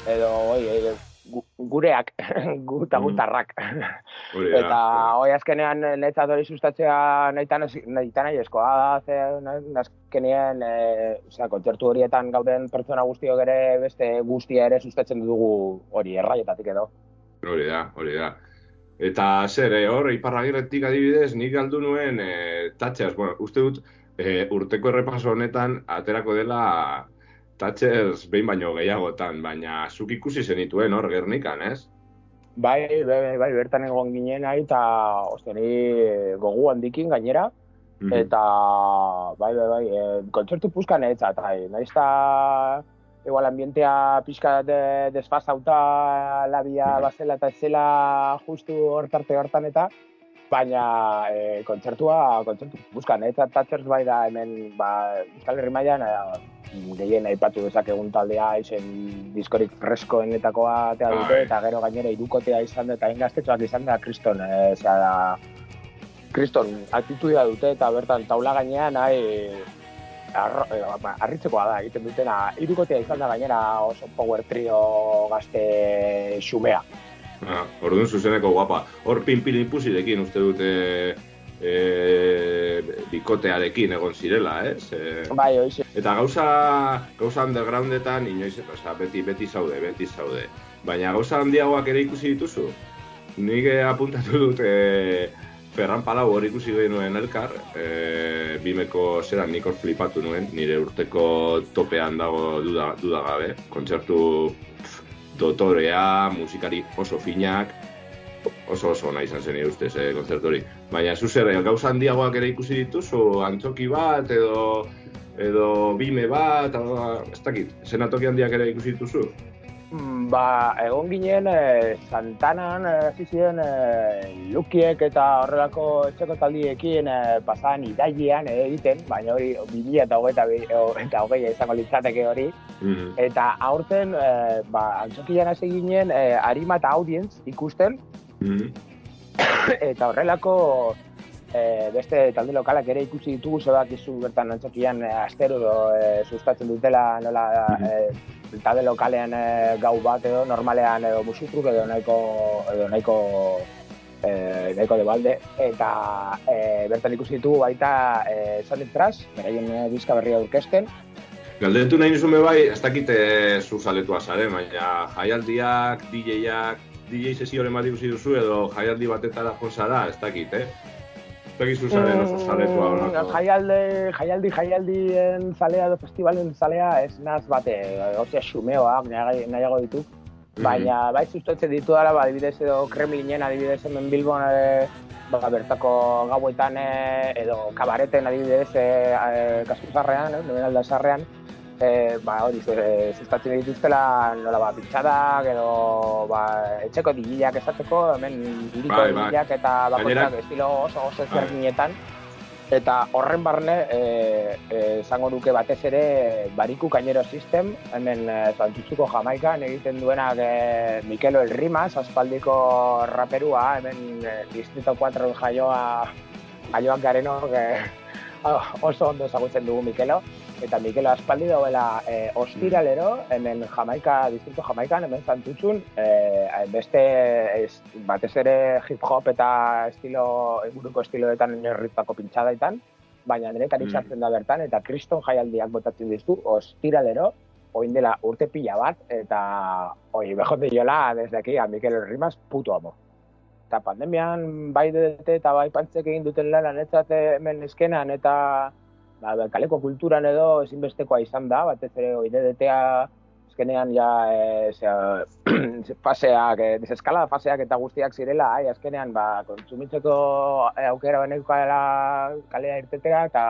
edo oi, eh, gu- gureak *laughs* guta Mhm. gutarrak Hori da, eta hoi azkenean netzat hori sustatzea nahitan nahitan nahi eskoa da ze azkenean e, osea kontzertu horietan gauden pertsona guztiok ere beste guztia ere sustatzen dugu hori erraietatik edo hori da, hori da. Eta zer, eh, hor, iparragirretik adibidez, nik galdu nuen e, tatxeaz, bueno, uste dut e, urteko errepaso honetan aterako dela tatxez behin baino gehiagotan, baina zuk ikusi zenituen hor, gernikan, ez? Bai, bai, bai, bertan egon ginen nahi, eta osteni gogu handikin gainera, Mhm. eta bai, bai, bai, e, kontzertu puzkan etzat, bai, nahiz eta igual ambientea pixka de, desfasauta labia Mhm. bazela eta zela justu hortarte hortan eta, baina e, kontzertua, kontzertu puzkan etzat, Thatchers bai da hemen, ba, Euskal Herri mailan e, gehien aipatu dezakegun taldea izen diskorik freskoenetakoa atea dute, Bai. eta gero gainera irukotea izan da, eta ingaztetxoak izan da, kriston, e, zera da, kriston atitudia dute, eta bertan taula gainean, e, ba, harritzekoa da egiten dutena, irukotea izan da gainera oso power trio gazte xumea. Orduan zuzeneko guapa. Hor pinpilin pusirekin uste dute e, bikotearekin egon zirela, ez? E, Bai, hoize, Eta gauza, gauza undergroundetan, inoiz, oza, beti, beti zaude, beti zaude. Baina gauza handiagoak ere ikusi dituzu? Nik eh, apuntatu dut e, Ferran Palau hor ikusi genuen elkar, e, bimeko zera nik hor flipatu nuen, nire urteko topean dago duda, duda gabe, kontzertu dotorea, musikari oso finak, oso oso nahi izan zen ustez, eh, kontzertu hori. Baina zu zer, eh, gauza handiagoak ere ikusi dituzu, antzoki bat, edo edo bime bat, edo, ez dakit, zenatoki handiak ere ikusi dituzu? Mm, Ba, egon ginen e, Santanan e, hasi ziren e, lukiek eta horrelako etxeko taldiekin e, pasan irailean e, egiten, baina hori 2000 eta hogeita eta hogeia izango litzateke hori. Mhm. Eta aurten, e, ba, antzokian hasi ginen e, Arima eta Audience ikusten, Mhm. *coughs* eta horrelako e, beste talde lokalak ere ikusi ditugu zebak izu bertan antzokian e, astero e, sustatzen dutela nola e, talde lokalean e, gau bat edo normalean edo musikruk edo nahiko edo nahiko e, nahiko de balde. Eta e, bertan ikusi ditugu baita e, Sonic Trash, beraien e, diska berria aurkezten. Galdetu nahi nizume bai, ez dakit eh, zu zaletua zaren, baina jaialdiak, DJ-ak, DJ sesioren bat ikusi duzu edo jaialdi batetara jo zara, ez dakit, eh? Ez dakit zu zaren oso zaletua Mm. Jaialde, jaialdi, jaialdien zalea edo festivalen zalea ez naz bate, osea xumeoak nahi- nahiago ditu. Mhm. Baina bai sustatzen ditu dara, ba, adibidez edo Kremlinen adibidez hemen Bilbon e, ba, bertako gauetan e, edo kabareten adibidez e, e, kaskuzarrean, e, nomen aldazarrean, e, ba, hori e, sustatzen dituztela nola ba, pitzadak edo ba, etxeko digilak esatzeko, hemen iriko Bai, bai. digilak eta bakoitzak estilo oso oso Bai. ezberdinetan. Eta horren barne, e, e, esango nuke batez ere, bariku kainero system, hemen e, Santutzuko Jamaikan egiten duenak e, Mikelo El Rimas, aspaldiko raperua, hemen e, Distrito 4 jaioa, jaioak garenok e, *laughs* oso ondo ezagutzen dugu Mikelo. Eta Mikelo aspaldi dauela e, ostiralero, hemen Jamaika, Distrito Jamaikan, hemen Santutzun, e, beste ez, batez ere hip hop eta estilo, inguruko estiloetan oinarritutako pintxadaitan, baina denetan Mm. sartzen da bertan, eta kriston jaialdiak botatzen dizu, ostiralero, oin dela urte pila bat, eta oi, bejote jola, desde aquí, a Mikel Rimas, puto amo. eta pandemian bai DDT eta bai pantzek egin duten lana netzat hemen eskenan eta ba, ba, kaleko kulturan edo ezinbestekoa izan da, batez ere oi DDTA azkenean ja e, zera, *clears throat* faseak, e, deseskalada faseak eta guztiak zirela, ai, azkenean ba, kontsumitzeko e, aukera beneukaela kalea irtetera eta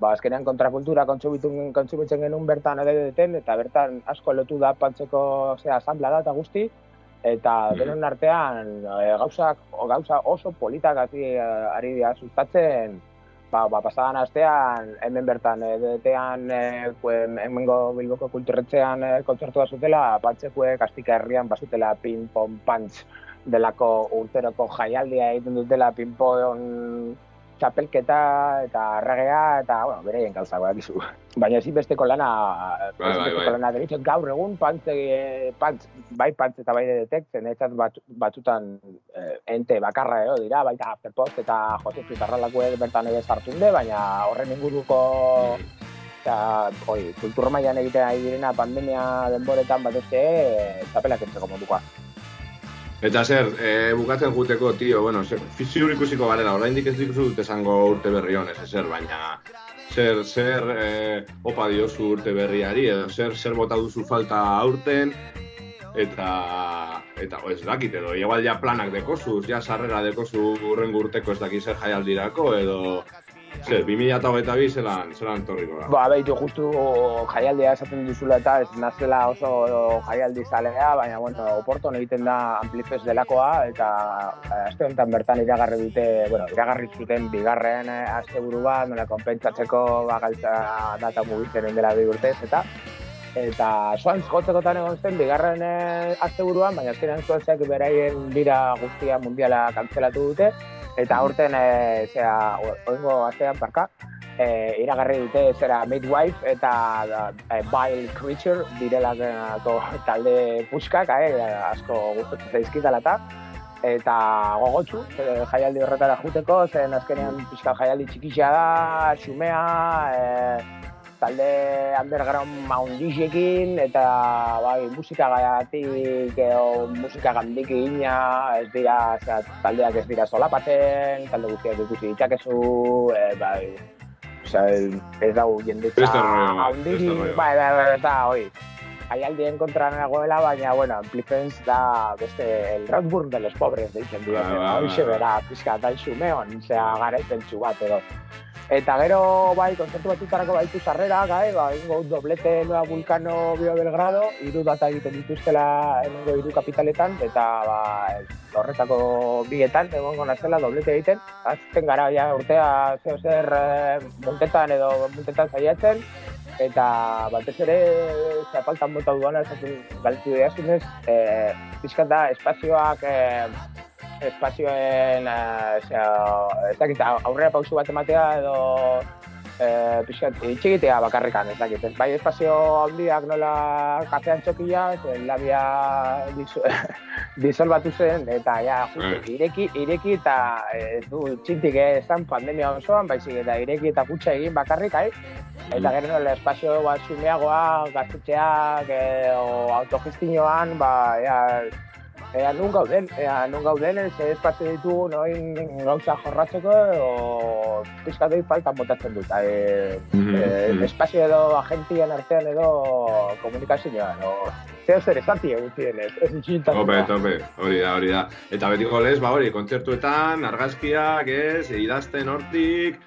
ba, azkenean kontrakultura kontsumitzen, kontsumitzen genuen bertan edeten, eta bertan asko lotu da pantzeko zera, asamblea da eta guzti, eta Mhm. denon artean e, gauzak, o, gauza oso politak ari dira sustatzen, ba, ba, pasadan astean, hemen bertan, e, hemengo Bilboko kulturretzean e, kontzertua zutela, pantzekuek astika herrian basutela ping-pong punch delako urteroko jaialdia egiten dutela ping-pong txapelketa eta arragea eta, bueno, bereien gauza badakizu. Baina ezinbesteko lana, Bai, bai, bai. lana deritzot gaur egun pantze, pantz, bai pantz eta bai detek, zenetzat bat, batzutan eh, ente bakarra ero dira, baita Afterpost eta Josef Pitarralakoek bertan ere sartunde, baina horren inguruko eta, oi, kultur mailan egiten ari direna pandemia denboretan batez ere, txapelak entzeko modukoa. Eta zer, e, bukatzen juteko, tio, bueno, ziur ikusiko garela, oraindik ez dikuzu dut esango urte berri honez, zer, baina zer, zer e, opa diozu urte berriari, edo zer, zer bota duzu falta aurten, eta, eta ez dakit, edo, igual ja planak dekozuz, ja sarrera dekozu urrengo urteko ez dakit zer jaialdirako, edo, zer, 2022 zelan, zelan torriko da. Ba, behitu, justu jaialdia esaten duzula eta ez nazela oso jaialdi zalea, baina, bueno, oporton egiten da Amplifes delakoa, eta eh, aste honetan bertan iragarri dute, bueno, iragarri zuten bigarren eh, asteburu bat, nola konpentsatzeko bagaltza data mugitzen dela bi urtez, eta eta soan jotzekotan egon zen bigarren eh, asteburuan, baina azkenean zuantzak beraien bira guztia mundiala kantzelatu dute, eta aurten e, zera, oingo astean parka, e, iragarri dute zera Midwife eta e, Vile Creature direlako talde puskak, eh, asko gustatzen zaizkitala eta eta gogotsu, e, jaialdi horretara juteko, zen azkenean pixka jaialdi txikixea da, xumea, e, talde underground maundixekin, eta bai, musika gaiatik, edo musika gandik egina, ez dira, zera, taldeak ez dira solapatzen, talde guztiak ikusi ditzakezu, e, bai, Osea, ez dau jendetza rollo bat. bai, bai, bai, eta, oi, jaialdien kontra nagoela, baina, bueno, Amplifens da beste el Rockburn de los pobres, deitzen dira, Bai, bai, bai, bai. bera, pixka eta xumeon, zera garaipentsu bat, edo. Eta gero, bai, kontzertu batutarako baitu sarrera, gai, ba, ingo doblete Nueva Vulcano Bio Belgrado, hiru data egiten dituztela hemengo hiru kapitaletan, eta ba, horretako bietan, egongo nazela doblete egiten, azten gara ja urtea zeo zer eh, montetan edo montetan zaiatzen, eta batez ere ze faltan bota duana esaten galtu diazunez, eh, pixkat da espazioak eh, espazioen eh, zera, ez dakit, aurrera pausu bat ematea edo eh, pixkat, itxigitea bakarrikan, ez dakit. Ez, bai espazio handiak nola kafean txokila, zen labia *laughs* disolbatu zen, eta ja, justu, Eh. ireki, ireki eta ez du txintik eh, esan pandemia osoan, baizik eta ireki eta kutsa egin bakarrik, ai? Eta gero nola espazio bat xumeagoa, gaztetxeak, eh, o autogestinoan, ba, ea, ea nun gauden, ea nun gauden, ze espazio ditugu noin gauza jorratzeko, o pizkatei faltan botatzen dut. E, e, mhm. espazio edo agentien artean edo komunikazioan, o zeo zer esati egutien ez, ez itxintan. Tope, tope, hori da, hori da. Eta betiko lez, ba hori, kontzertuetan, argazkiak, ez, idazten hortik,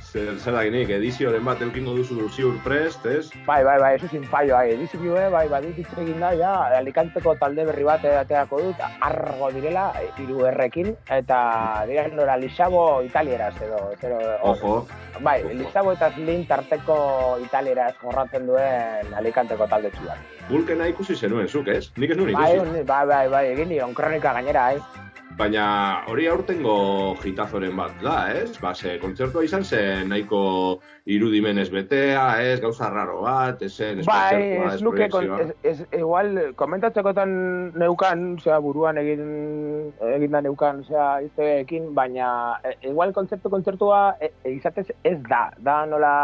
zer, zer dakinik, edizioren bat eukingo duzu ziur prest, ez? Bai, bai, bai, eso sin fallo, bai, edizio, eh, bai, badit hitz egin da, ja, Alicanteko talde berri bat aterako dut, argo direla, hiru errekin, eta dira nora Lisabo italieraz edo, zero, Ojo, Bai, Ojo. Lisabo eta Slim tarteko italieraz jorratzen duen Alicanteko talde txuan. Vulkena ikusi zenuen, zuk, ez? Nik ez nuen Bai, ikusi. un- bai, bai, bai, egin dion kronika gainera, eh? Baina hori aurtengo gitazoren bat da, ez? Ba, ze, kontzertua izan zen nahiko irudimenez betea, ez? Gauza raro bat, ez zen espezialkoa, ez nuke, kon, ez, ez, igual, komentatzekotan neukan, osea, buruan egin, egin da neukan, osea, izteekin, baina, e, igual kontzertu kontzertua e, e, izatez ez da, da nola,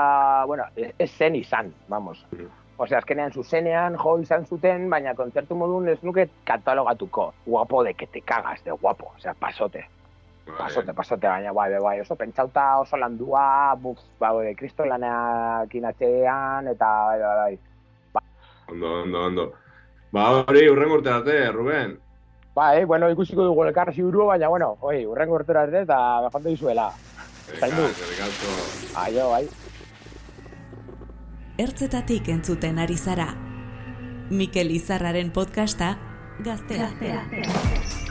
bueno, ez, ez zen izan, vamos. Mhm. Osea, azkenean zuzenean jo izan zuten, baina kontzertu modun ez nuke katalogatuko. Guapo de que te cagas, de guapo. Osea, pasote. Pasote, pasote, baina bai, bai, bai, oso pentsauta oso landua, buf, ba, de kristolanekin atxean, eta bai, bai, bai. Ondo, ondo, ondo. Ba, hori, urren urte arte, Ruben. Bai, bueno, ikusiko dugu elkarra ziuru, baina, bueno, oi, urrengo urtera arte, eta bejonte dizuela. Zaindu. Aio, bai. Ertzetatik entzuten ari zara. Mikel Izarraren podcasta Gaztea. Jende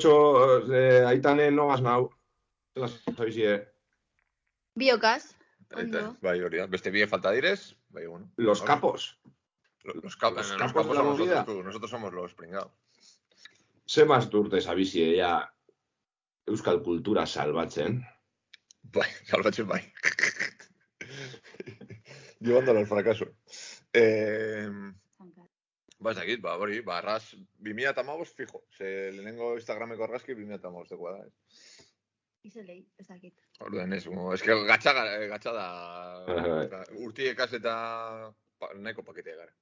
8, eh, Aitane no has now. Las eh. Biocas. Bai, hori da. Beste bien falta direz, bai, bueno. Los capos. Los, capos. Los, capos, de somos movida. Nosotros, nosotros, somos los pringados. Semaz durte zabizie, ja, euskal kultura salbatzen. Bai. Llevándolo al fracaso. Eh, ba, ez dakit, ba, hori, ba, arras, 2000 eta magos, fijo. Ze lehenengo Instagrameko argazki 2000 eta magos dekoa da. Ez. Izelei, ez dakit. Orduan ez, como, es que gatxa, ga- gatxa da, Bai, bai. eta urtiekaz eta pa, nahiko paketea gara.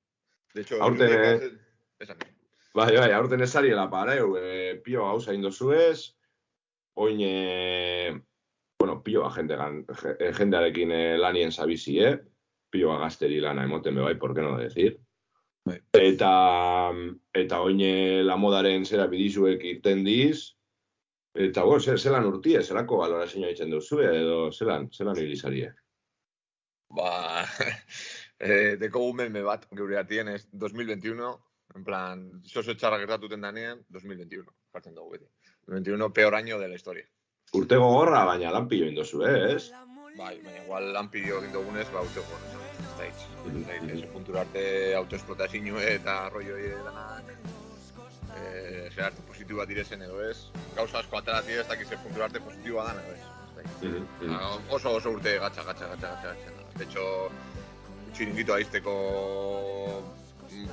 De hecho, Aurten, urtiekaz eh? ez- esan. Bai, bai, aurten ez zariela pareu, e, pio gauza indozuez, oin, e, bueno, pioa jende, gan- je- jendearekin e, lanien zabizi, eh? Pioa gazteri lana emoten be bai, por qué no decir? Bai. Eta, eta oin e, la modaren zera bidizuek irten diz, eta, bueno, zer, zelan urtie, zelako balorazioa itzen duzu, edo zelan, zelan irizarie. Ba, *laughs* Eh, dekogu meme bat, geure atien ez 2021, en plan, zozo txarra gertatuten danean, 2021, jartzen dugu beti. 2021, peor año de la historia. Urte gogorra, baina lan pillo indozu, eh, ez? Bai, baina igual lan pilo egin dugunez, ba, urte gogorra. Da. Ez da hitz, ez puntura arte autoesplotazio eta rollo danak eh, zer arte positiboa direzen edo ez. Gauza asko ateratik ez dakiz puntura arte positiboa dan edo ez. Da. Ah, oso oso urte gatxa, gatxa, gatxa, gatxa, gatxa. De hecho, txiringito aizteko mm,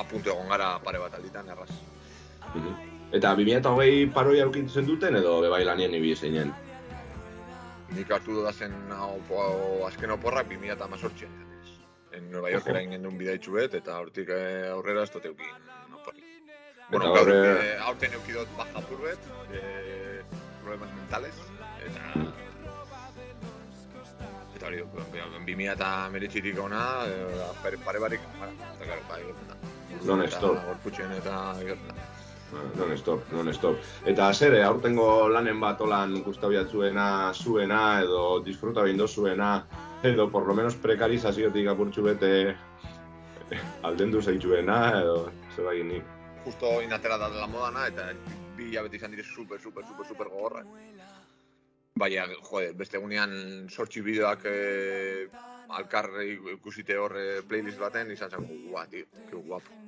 apunte egon gara pare bat alditan, erraz. Mhm. Eta 2008 paroi aukintzen duten edo bebai lanien ibi zeinen? Nik hartu dudazen opo, azken oporrak 2018 En Nueva York erain gendun bidaitxu bet, eta hortik eh, aurrera ez dut eukin oporrik. Bueno, gaur, horre- eh, aurten eukidot baja purbet, eh, problemas mentales, eta... Eta hori, bi mila eta meretxirik ona, eh, pare, barik, eta gero, bai, gertzen da. Non-stop. Eta Gorputxen eta gertzen da. Non stop, non stop. Eta zer, eh, aurtengo lanen bat olan gustau jatzuena, zuena, edo disfruta bindo zuena, edo por lo menos prekarizaziotik apurtxu bete eh, aldendu zaitzuena, edo zer da nik. Justo inatera da la modana, eta bi hilabete izan dire super, super, super, super gogorra. Baina, jode, beste egunean sortxi bideoak eh, alkar ikusite hor eh, playlist baten, izan zen, guau, tío, que guapo.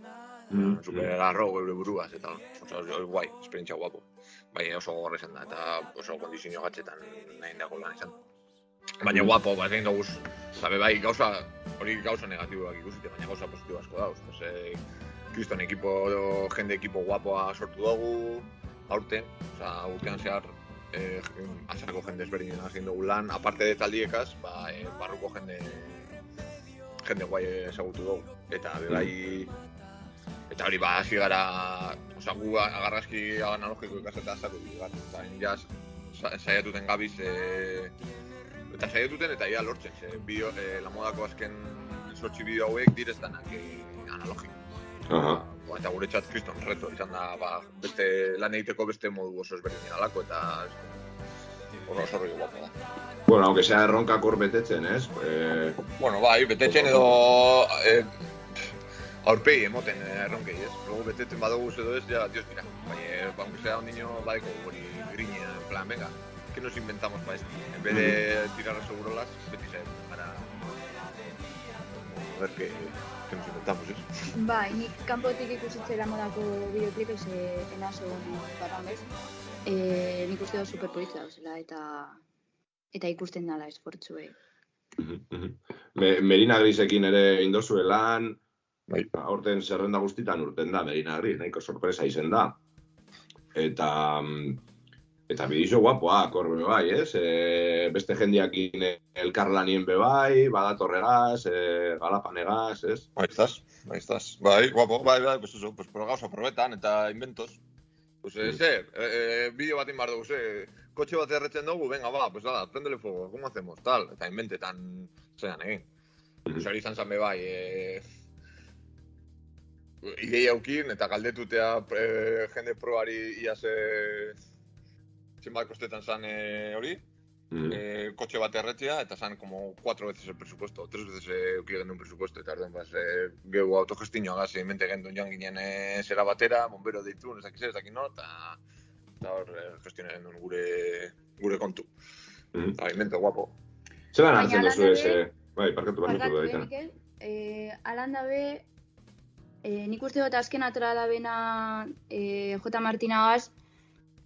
Mm, Super agarro geure buruaz, eta oso, oso guai, esperientzia guapo. Baina oso gogorra izan da, eta oso kondizio gatzetan nahi dago lan izan. Baina guapo, bat egin daguz, zabe bai, gauza, hori gauza negatiboak ikusite, baina gauza positibo asko dauz. Pues, eh, kriston ekipo, jende ekipo guapoa sortu dugu, aurten, oza, urtean zehar, eh, azarko jende ezberdinen egin dugu lan, aparte de taldiekaz, ba, eh, barruko jende jende guai ezagutu dugu. Eta be bai, eta hori ba, hasi gara, osea, gu agarrazki analogiko ikaseta azatu gara. Eta ja, sa- saiatuten gabiz, e, eta saiatuten eta ia lortzen, ze, bio, e, la modako azken sortzi bideo hauek direz danak e, analogiko. Aha. Ba, eta guretzat kriston reto izan da, ba, beste lan egiteko beste modu oso ezberdin alako, eta oso oso rollo guapo da. Bueno, aunque sea erronkak hor betetzen, ez? Eh, Bueno, bai, betetzen edo eh, aurpegi emoten eh, erronkei, ez? Luego betetzen badugu edo ez, ja, dios, mira. Baina, aunque sea un niño, badeko hori grina, en plan, venga, ¿qué nos inventamos para esto? En vez de tirar a segurolas, beti zain, para... A ver qué, qué nos inventamos, ez? Bai, nik kanpotik ikusitzera modako bideoklipek ze enazo baran bez. E, nik uste dut superpolitza dauzela eta eta ikusten dala esportzuei. mhm, mhm. Me, Merina Grisekin ere indozue lan, Bai. aurten zerrenda guztitan urten da Merina Gris, nahiko sorpresa izen da. Eta mm, eta bidizo guapoak hor be bai, ez? E, beste jendiakin elkarlanien be bai, badatorregaz, e, galapanegaz, ez? Ahí estás, ahí estás. Bai, guapo, bai, bai, pues eso, pues por gauza probetan eta inventos. Pues eh, Mm. zer, eh, eh, bideo bat inbar dugu, ze, kotxe bat erretzen dugu, venga, ba, pues nada, prendele fuego, ¿cómo hacemos? Tal, eta inventetan zean egin. Mhm. Pues hori izan zan be bai, eh, ideia aukin, eta galdetutea eh, jende proari ia ze, zenbat kostetan zan eh, hori, Mhm. eh, kotxe bat erretzea, eta zan como cuatro veces el presupuesto, tres veces eh, euki genuen presupuesto, eta orduan, bas, eh, geu autogestinoa gaz, mente gendun joan ginen eh, zera batera, bombero deitu, ez dakiz ez dakit no, eta eta hor eh, gestionaren duen gure, gure kontu. Mhm. Eta invento guapo. Baina hartzen duzu ez? Bai, parkatu Barkatu, barkatu eh, daita. Eh, eh, nik uste dut azken atera dabena eh, J. Martinagaz,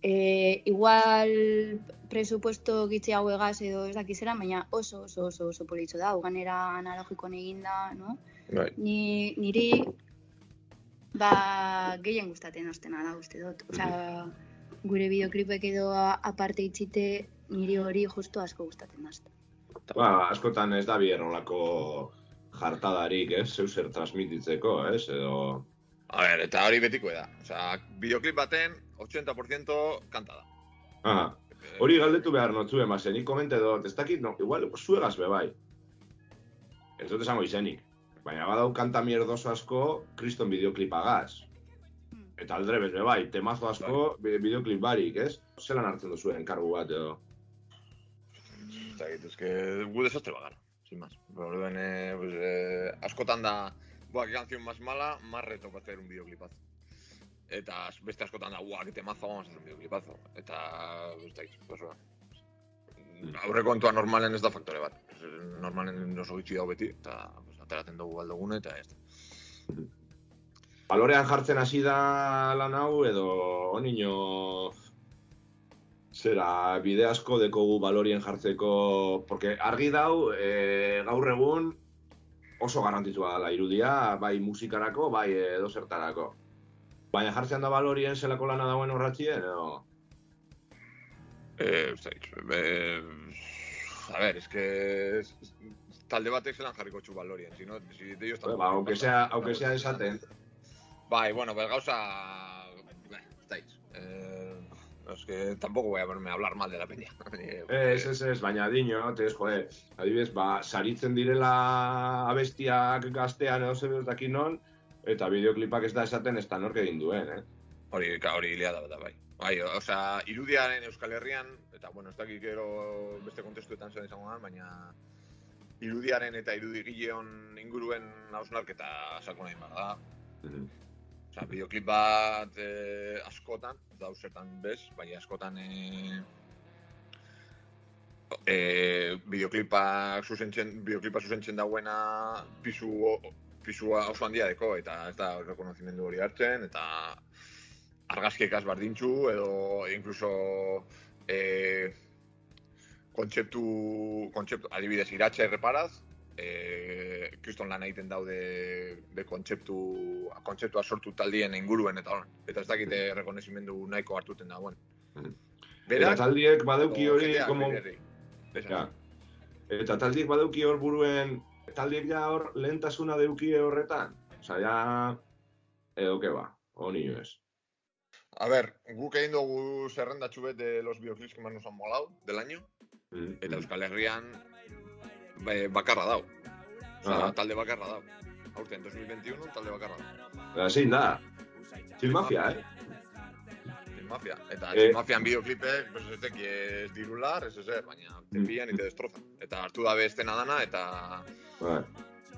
eh, igual presupuesto gitze hau egaz edo ez dakizera, baina oso oso oso oso politxo da, ganera analogikoan eginda, no? Bai. Ni, niri ba, gehien gustaten ostena da uste dut. Osea, gure bideoklipek edo a- aparte itxite niri hori justu asko gustaten da. Ba, askotan ez da bier olako jartadarik, ez? Zeu zer transmititzeko, ez? Edo... A ver, eta hori betiko da. Osea, videoklip baten 80% kanta da. Aha. Hori galdetu behar notzue, mazen, nik komente dut, ez dakit, no, igual, zuegaz be bai. Ez dut esango izenik. Baina badau kanta mierdoso asko, kriston bideoklipagaz. Eta aldrebes be bai, temazo asko, bi- bideoklip barik, ez? Zelan hartzen duzu enkargu bat edo. Ez dakit, ez que gu desastre bagar. Sin más. Orduen, eh, pues, eh, askotan da, qué canción más mala, más reto para un videoclipazo. Eta beste askotan da, buah, qué temazo, vamos a hacer un videoclipazo. Eta, da, pues, bueno. Aurrekontua normalen ez da faktore bat. Normalen oso gitxi dau beti, eta pues, ateratzen dugu aldogune, eta ez da. Balorean jartzen hasi da lan hau, edo onino zera bide asko dekogu balorien jartzeko, porque argi dau, e, gaur egun oso garrantzitsua dela irudia, bai musikarako, bai edo zertarako. Baina jartzean da balorien zelako lana dagoen horratxien, edo... Eh, da, eh, a ver, es que talde batek zelan jarriko txu balorien, si no, si de ellos Ba, aunque sea, aunque sea esaten. Bai, bueno, pues gauza... Bah, estáis. Eh, es que tampoco voy a ponerme a hablar mal de la peña. Ez, ez, ez, baina dino, tez, joe, adibidez, ba, saritzen direla abestiak gaztean edo zer ez dakit non, eta bideoklipak ez da esaten ez da nork egin duen, eh? Hori, ka, hori liada da, bai. Bai, osea, irudiaren Euskal Herrian, eta, bueno, ez dakit gero beste kontestuetan zen izango da, baina irudiaren eta irudigileon inguruen hausnarketa sakona egin behar da. Osea, bideoklip bat eh, askotan, dauzetan bez, bai askotan eh, eh, bideoklipak zuzentzen, bideoklipa zuzentzen dauena pisu, pisua oso handia deko, eta ez da rekonozimendu hori hartzen, eta argazkiekaz bardintxu, edo incluso eh, kontzeptu, kontzeptu, adibidez, iratxe erreparaz, eh, kriston lan egiten daude de kontzeptu, kontzeptua sortu taldien inguruen eta hor. Eta ez dakite rekonozimendu nahiko hartuten dagoen. Eta taldiek badeuki o hori, como... Ja. Eta taldiek badeuki hor buruen, taldiek ja hor lehentasuna deuki horretan. Osa, ja, edo ke ba, honi ez. A ver, guk egin dugu zerrendatxu bet de los videoclips que más nos han molado del año, Mm, eta Euskal Herrian bakarra dau. Osa, Aha. talde bakarra dau. Aurten, 2021, talde bakarra dau. Eta zein da, Chill Mafia, eh? Sin Mafia. Eta Eh. Sin Mafian bideoklipek, pues ez teki ez dirular, ez ezer, baina te pillan te destrozan. Eta hartu dabe estena dana, eta Bai.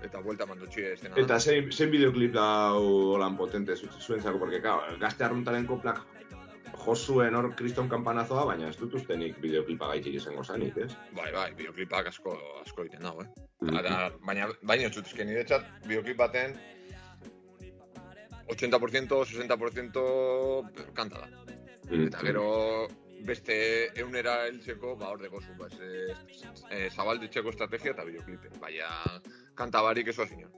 eta vuelta mandutxi estena Eta dana. zein, zein bideoklip dau holan potente zu- zuentzako, porque, claro, gazte arruntaren koplak jo zuen hor kriston kampanazoa, baina ez dut ustenik bideoklipa gaitik izango zanik, ez? Bai, bai, bideoklipak asko, asko egiten dago, eh? Mhm. Eta, baina, baina ez dut, niretzat bideoklip baten 80%, 60% kanta da. Mm. Eta gero beste eunera heltzeko, ba, hor dekozu, ba, e, e, zabalditzeko estrategia eta bideoklipe. Baina, kanta barik eso zinon.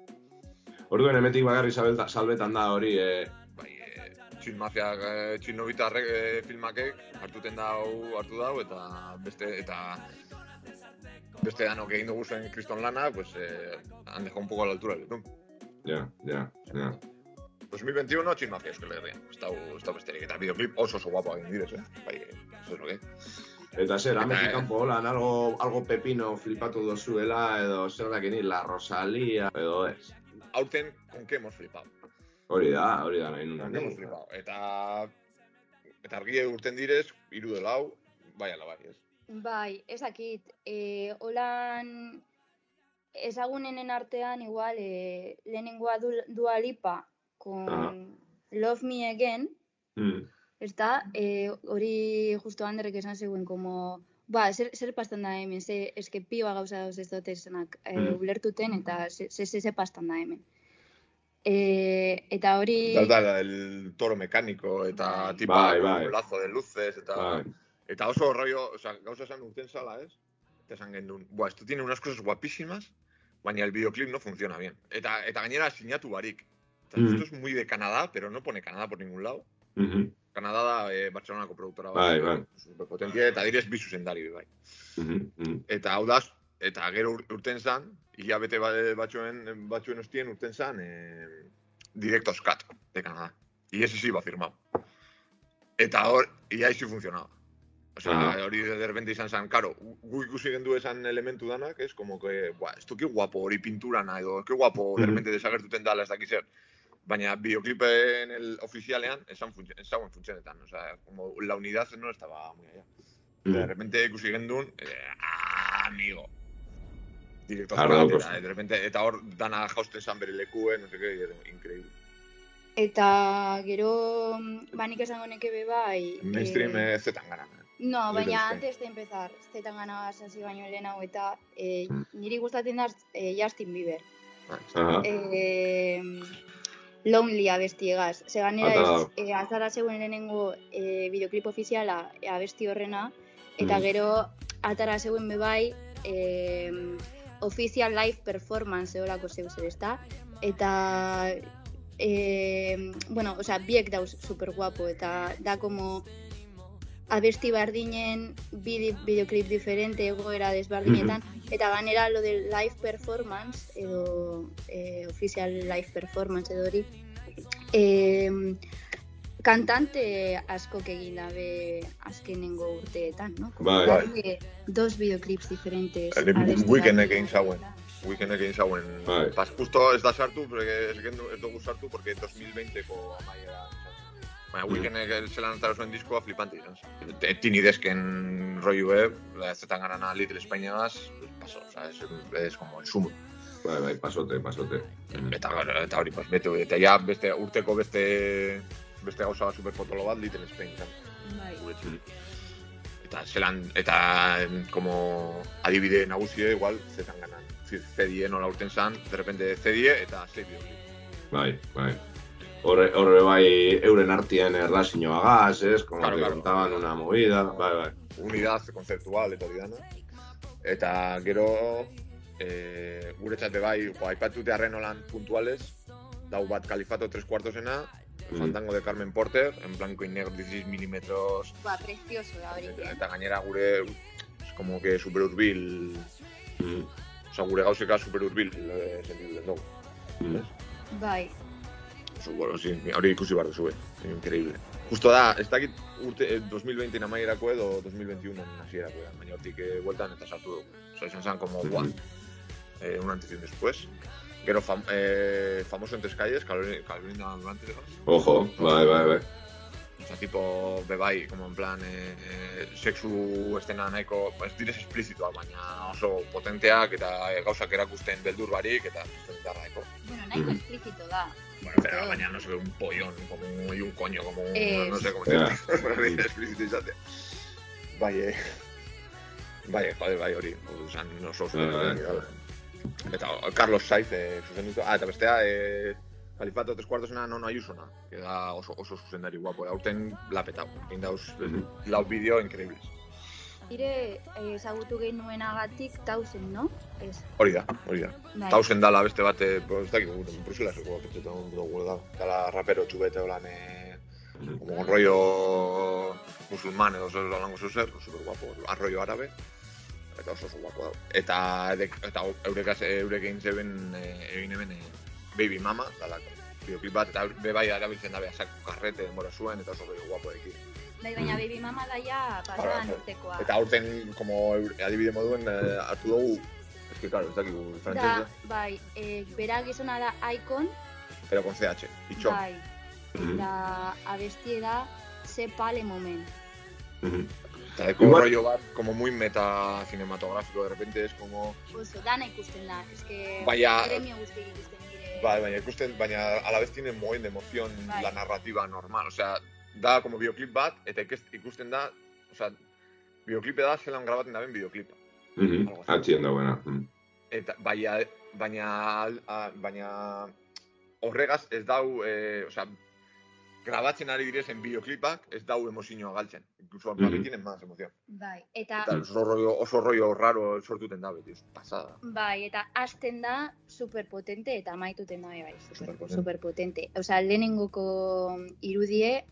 Orduen hemetik bagarri salbeta, salbetan da hori, eh, Bai, e, txin mafia, e, txin nobitarrek e, filmakek hartuten dau, hartu dau, eta beste, eta beste danok egin dugu zen kriston lana, pues, eh, han dejado un poco a la altura betún. ja, ja, ja. 2021, txin mafia euskal herrian. Ez ez dau besterik, eta videoclip oso oso guapo egin direz, eh? Bai, eso es lo que. Eta zer, Eta, ametik eh. kanpo holan, algo, algo pepino flipatu dozuela, edo zer dakini, La Rosalía, edo ez. Aurten, con qué hemos flipado. Hori da, hori da nahi nuna. Eta, eta argi urten direz, iru de lau, bai ala bai, ez. Bai, ezakit, e, holan ezagunenen artean igual e, lehenengoa du, Dua Lipa con Aha. Love Me Again, Mm. ez da, e, hori justo Anderrek esan zegoen, como, ba, zer, zer pastan da hemen, ze, eske piba gauza dauz ez dut esanak e, Mm. ulertuten, eta ze, ze, ze, ze pastan da hemen. E, eta hori... Da, da, el toro mecánico, eta Bai. tipa, Bai, bai. un lazo de luces, eta... Bai. Eta oso rollo, o sea, gauza esan urten sala, ez? Eta esan gendun, buah, esto tiene unas cosas guapísimas, baina el videoclip no funciona bien. Eta, eta gainera sinatu barik. Eta Mhm. esto es muy de Canadá, pero no pone Canadá por ningún lado. Mhm, Canadá da eh, Barcelonako produktora Bai, bai. superpotentia, eta direz bi zuzendari bai. mhm, mhm. Eta hau da, eta gero ur- urten zan, hilabete ba- batzuen, batzuen ostien urten zan, eh, directo scat de Canadá. Y ese sí iba firmado. Eta hor, y ahí sí funcionaba. O sea, Ajá. hori de repente izan zan, karo, gu ikusi gendu esan elementu danak, es como que, buah, esto que guapo, hori pinturana, edo, que guapo, de repente desagertuten dala, ez dakiz zer. Baina bideoclipen el oficialean, esan funtzio- ezagun funtzionetan, o sea, como la unidad no estaba muy allá. De repente ikusi gendun, eh, ah, amigo. Director de repente, eta hor dana jausten zan bere lekuen, no sé qué, y era increíble. Eta gero, ba nik esango neke be bai... Mainstream eh, eh, zetan gara. No, Little baina antes de empezar, zetan gana hasi baino lehenago eta eh, Mm. niri gustatzen da eh, Justin Bieber. Aha. Eh, Lonely abestiegaz. Ze ganera Ata ez, eh, azara zegoen lehenengo eh, videoklip ofiziala eh, abesti horrena, eta Mm. gero atara zegoen bebai eh, official live performance eolako zeu zer, ezta? Eta eh, bueno, osea, biek dauz super guapo eta da como abesti bardinen bide, videoclip diferente egoera desbardinetan eta ganera lo del live performance edo eh, official live performance edo hori eh, kantante askok egin dabe azkenengo urteetan, no? Bai. darle dos videoclips diferentes. Bati. egin zauen. Weekendek egin zauen. Bai. Pas, justo ez da sartu, porque ez, dugu sartu, porque 2020ko amaiera. Baina, Weekendek zelan atara zuen diskoa flipante izan. zen. Tini desken rollo la zetan garana Little Espainiagaz, paso, o sea, es, es como el sumo. Bai, bai, pasote, pasote. Eta, eta hori, pues, bete, eta ja beste, urteko beste, beste gauza bat superpotolo bat Little Spain izan. Bai. Eta zelan, eta como adibide nagusie, igual, zetan ganan. Zedie nola urten zan, de repente Zedie eta hori. Bai, bai. Horre, horre bai euren artien erlazioagaz, ez? Como Claro, que claro. contaban una movida, bai, bai. Unidad konzeptual eta hori dana. Eta gero, e, guretzat bai, jo, aipatute arren holan puntuales, dau bat Califato tres cuartosena, Mm. Fandango de Carmen Porter, en blanco y negro 16 milímetros, Ba, precioso eta, eta gainera gure, es como que super urbil, Mm, oza, gure gauzeka super urbil e, sentitu den dugu. mm. Bai. Oso, bueno, sí, hori ikusi behar duzu, eh? increíble. Justo da, ez dakit urte, eh, 2020 amaierako edo 2021 hasierako da, baina hortik eh, bueltan eta sartu dugu. Osa, izan zen como, guau, eh, un antes y un después. Gero, fam, eh, famoso en tres calles, Carolina, Durante, Ojo, bai, bai, bai. o sea, tipo, bebai, como en plan, eh, eh, sexu estena nahiko, ez direz esplizituak, baina oso potenteak eta eh, gauzak erakusten beldur barik eta potentarraeko. Bueno, nahiko explícito da. Bueno, pero mañana no se ve un pollón, como un, y un coño, como un, Eh, no sé cómo Ya. se *laughs* dice, explícito izate. Bai, eh. Bai, eh, joder, bai hori, usan oso oso. Eta Carlos Saiz, eh, zuzendutu, ah, eta bestea, eh, Califato tres cuartosena nono ayusona, que da oso, oso zuzendari guapo, aurten lapetau, egin dauz Mhm. lau bideo increíbles. Ire eh, ezagutu gehi nuenagatik tauzen, no? Ez. Hori da, hori da. Bai. Tausen dala beste bat, eh, pues, ez dakik, Brusela zeko, petxetan dugu da. Dala rapero txubete holan, eh, como un rollo musulman edo zer holango zer, super guapo, arroio árabe. Eta oso oso guapo da. Eta, eta eurek, eurek egin zeben, eh, egin hemen, eh, Baby Mama, dala, videoclip bat, eta be bai erabiltzen dabe asak karrete denbora zuen, eta oso rollo guapo eki. Bai, baina Baby Mama daia pasadan Bai, urtekoa. Eta aurten, como adibide moduen, eh, hartu dugu, es que, claro, ez dakigu Da, frantzese, bai, eh, bera gizona da Icon, pero con CH, itxon. bai, Mhm, da abestie da Se pale moment. Eta Igual- rollo bat, como muy meta cinematográfico, de repente es como... Oso, dana ikusten da, eske Baina- premio guztiak ikusten dire. Bai, baina ikusten, baina a la vez tiene muy de emoción Bai. la narrativa normal. O sea, da como videoclip bat, eta ikest- ikusten da, o sea, videoclipe da zelan grabaten daben videoclipa. Mhm, Algo así. Atxien dagoena. mhm. Eta baina, baina, a, baina horregaz ez dau, eh, o sea, grabatzen ari direzen videoclipak ez dau emozioa galtzen. Incluso mm Mhm. tienen más emoción. Bai, eta, Eta oso rollo, oso rollo raro sortuten da beti, pasada. bai, eta hasten da superpotente eta amaituten da bai, super, Superpotente. superpotente. Osea, lehenengoko irudie,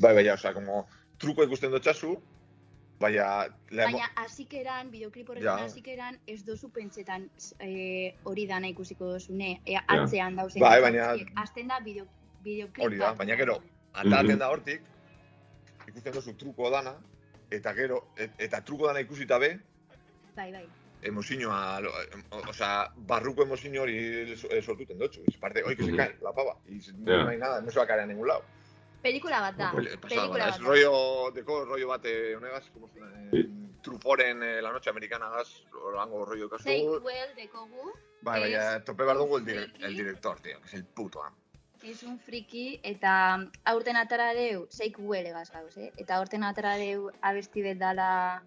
Bai, bai, osea, como truko ikusten dutxasu, baina... la emo- baina hasikeran, videoklip horretan Ja. hasikeran ez dozu pentsetan eh, hori dana ikusiko dozune, e, atzean dauzen. Bai, baina-. Hasten da bideo, videoklip Hori da, bat. baina gero, ataten da hortik, ikusten duzu truko dana, eta gero, et, eta truko dana ikusita be, Bai, bai. emozioa, lo- em- o, osea, barruko emozio hori sortuten dutxu. Es parte, oi, que se cae, la pava, y Ja. no hay nada, no se va a caer a ningún lado. Pelikula bat da. Pelikula bat rollo, deko rollo bate honegaz, como zuen, eh, Truforen eh, La Noche Americana gaz, orango rollo kasu. Take well dekogu, Bai, baina tope behar dugu el, friki. el director, tío, que es el puto amo. Es un friki, eta aurten atara deu, zeik huele gaz gauz, eh? Eta aurten atara deu abesti bet dala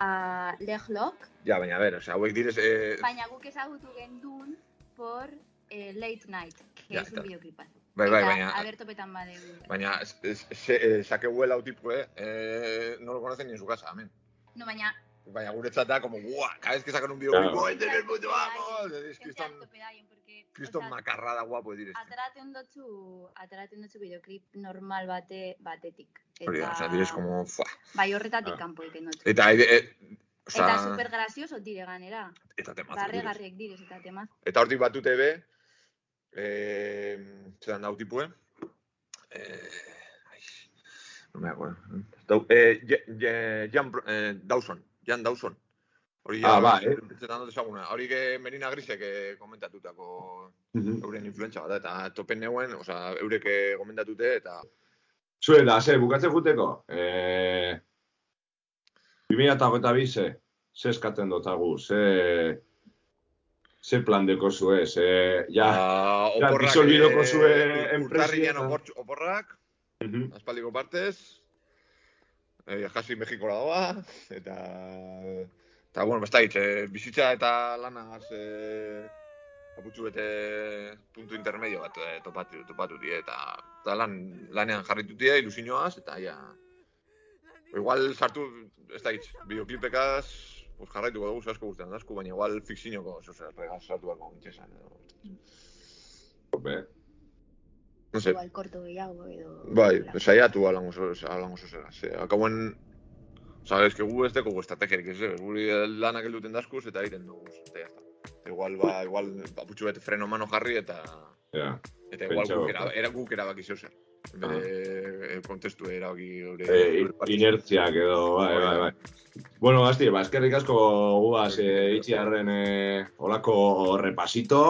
a Leglok, Ja, baina, a ver, o sea, hauek direz... Eh, baina guk ezagutu gendun por eh, Late Night, que Ja, es un videoclipazo. bai, bai, baina... abertopetan badeu. Baina, es- se, eh, eh, eh, no lo conocen ni en su casa, amén. No, baina Baina guretzat da como, guau, cada vez que sacan un videoclip, Claro. ¡ay, el puto amo! Es Gente Kriston, harto pedaien, porque... Kriston osea, makarrada guapo direz. Ateraten dutzu, ateraten dutzu videoclip normal bate, batetik. Hori da, o sea, direz como, fuah. Bai horretatik Ah. kanpo egiten dutzu. Eta, eh, eh, o sea, Eta super gracioso dire ganera. eta temazo. Barregarriek direz eta temaz. Eta hortik batute be, eh, zelan dau tipue, eh, ai, no me acuerdo. Dau, eh, Je- Je- Jan, eh, Dawson, Jan Dawson. Hori Ah, bai, eh. Pentsetan dut ezaguna. Hori que Merina Grisek eh, komentatutako Mhm. euren influentza bat, eta topen neuen, osea, eurek eh, gomendatute, eta Zue, da, ze, bukatzen juteko. Eh, 2008 ze, ze eskatzen dotagu, ze, ze plan deko zue, ze, ja, Ah, ja, oporrak, zue eh, enpresia urtarrilean eta- opor- oporrak, Mhm. aspaldiko partez, eh, jasi Mexikora doa, eta, eta bueno, besta eh, bizitza eta lanagaz, eh, aputxu bete puntu intermedio bat eh, topatu, topatu die, eta, eta lan, lanean jarritu die, ilusioaz, eta ja, igual sartu, ez da hitz, bideoklipekaz, pues jarraituko dugu asko guztian asko, baina igual fikzinoko, oso zer, regaz sartu beharko gintxesan, edo. Jope. No sé, Igual korto gehiago edo... Bai, saiatu halango halango zera. Ze, akauen, Osa, ez que gu ez deko estrategiarik ez, guri lanak helduten daskuz eta egiten dugu, eta jazta. Igual, ba, igual, aputxu bete freno mano jarri eta, Ja. eta igual guk, era, era guk erabaki zeu zer. Bere kontestu erabaki gure... Eh, inertziak edo, bai, bai, bai. Bueno, gazti, ba, eskerrik asko guaz e, itxiarren e, olako repasito,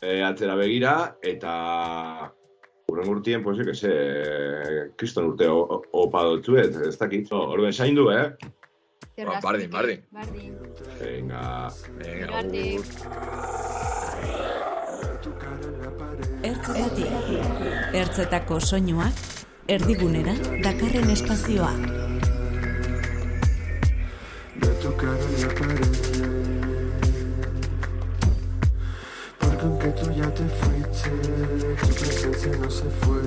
e, atzera begira, eta urren urtien, pues, que se, kriston urte o- o- opa dutzuet, ez dakit. Oh, Orduen zaindu, eh? Ba, bardin, bardin. Bardin. Venga. Venga, arte. Ertzetatik, ertzetako soinuak, erdigunera dakarren espazioa. de tu cara en la pared. Porque aunque tú ya te fuiste, tu presencia no se fue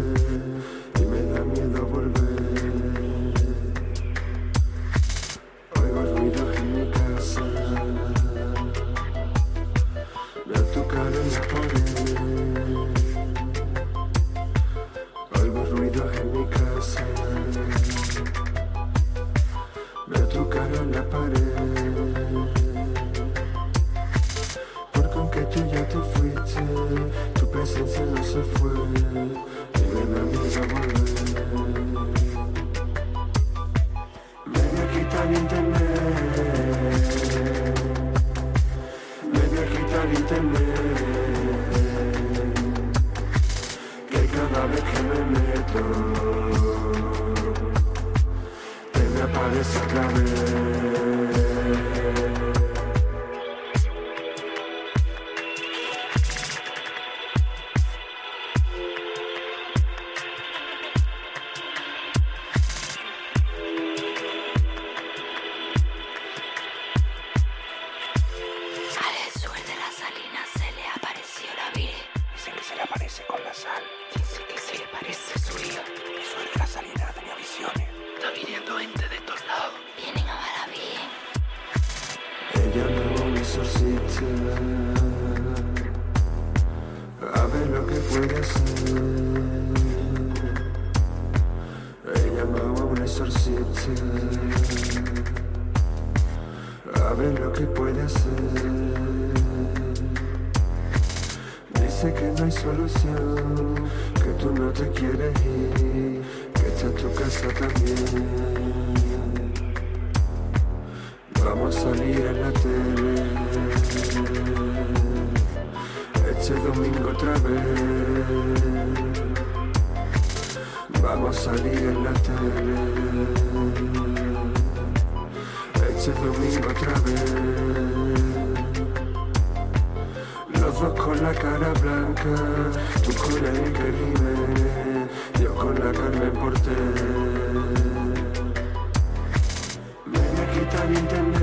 Internet,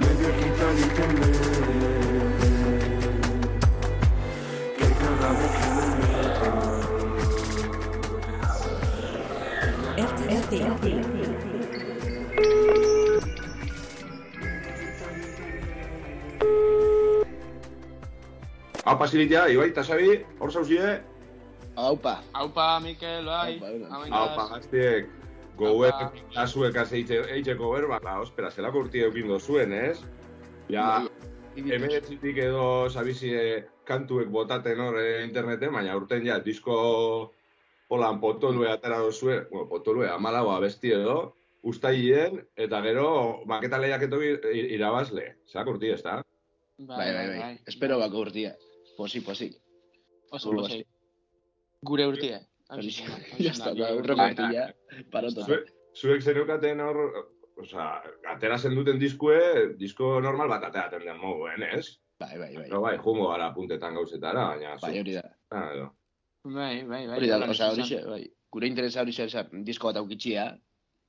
media quita el internet, que cada vez que me meto. RTT Hau pasilitea, Ibai eta Xabi, hor zauzie? Aupa. Aupa, Mikel, bai. Hau pagaztiek, gauek kasuek eitxe, eitxeko berba, la, ospera, zelako urti eukin zuen, ez? Ja, emeretzitik edo sabizie kantuek botaten hor eh, interneten, baina urten ja, disko holan potolue atera dozue, bueno, potolue, amalagoa besti edo, ustaien, eta gero, maketa lehiaketo irabazle. Zelako urti, ez da? Bai, bai, bai. Espero bako urtia. Posi, posi. Oso, posi. Gure urtie. Horixe. Ya está, da. Paroto. Zue, zuek zeneukaten hor, osea, atera duten diskue, disko normal bat ateraten den moguen, ez? Bai, bai, bai. No, bai, jungo gara puntetan gauzetara, baina... Bai, hori da. Ah, edo. Bai, bai, bai. Hori da, holan osea, izan horixe, bai. Gure interesa horixe, osea, disko bat aukitxia,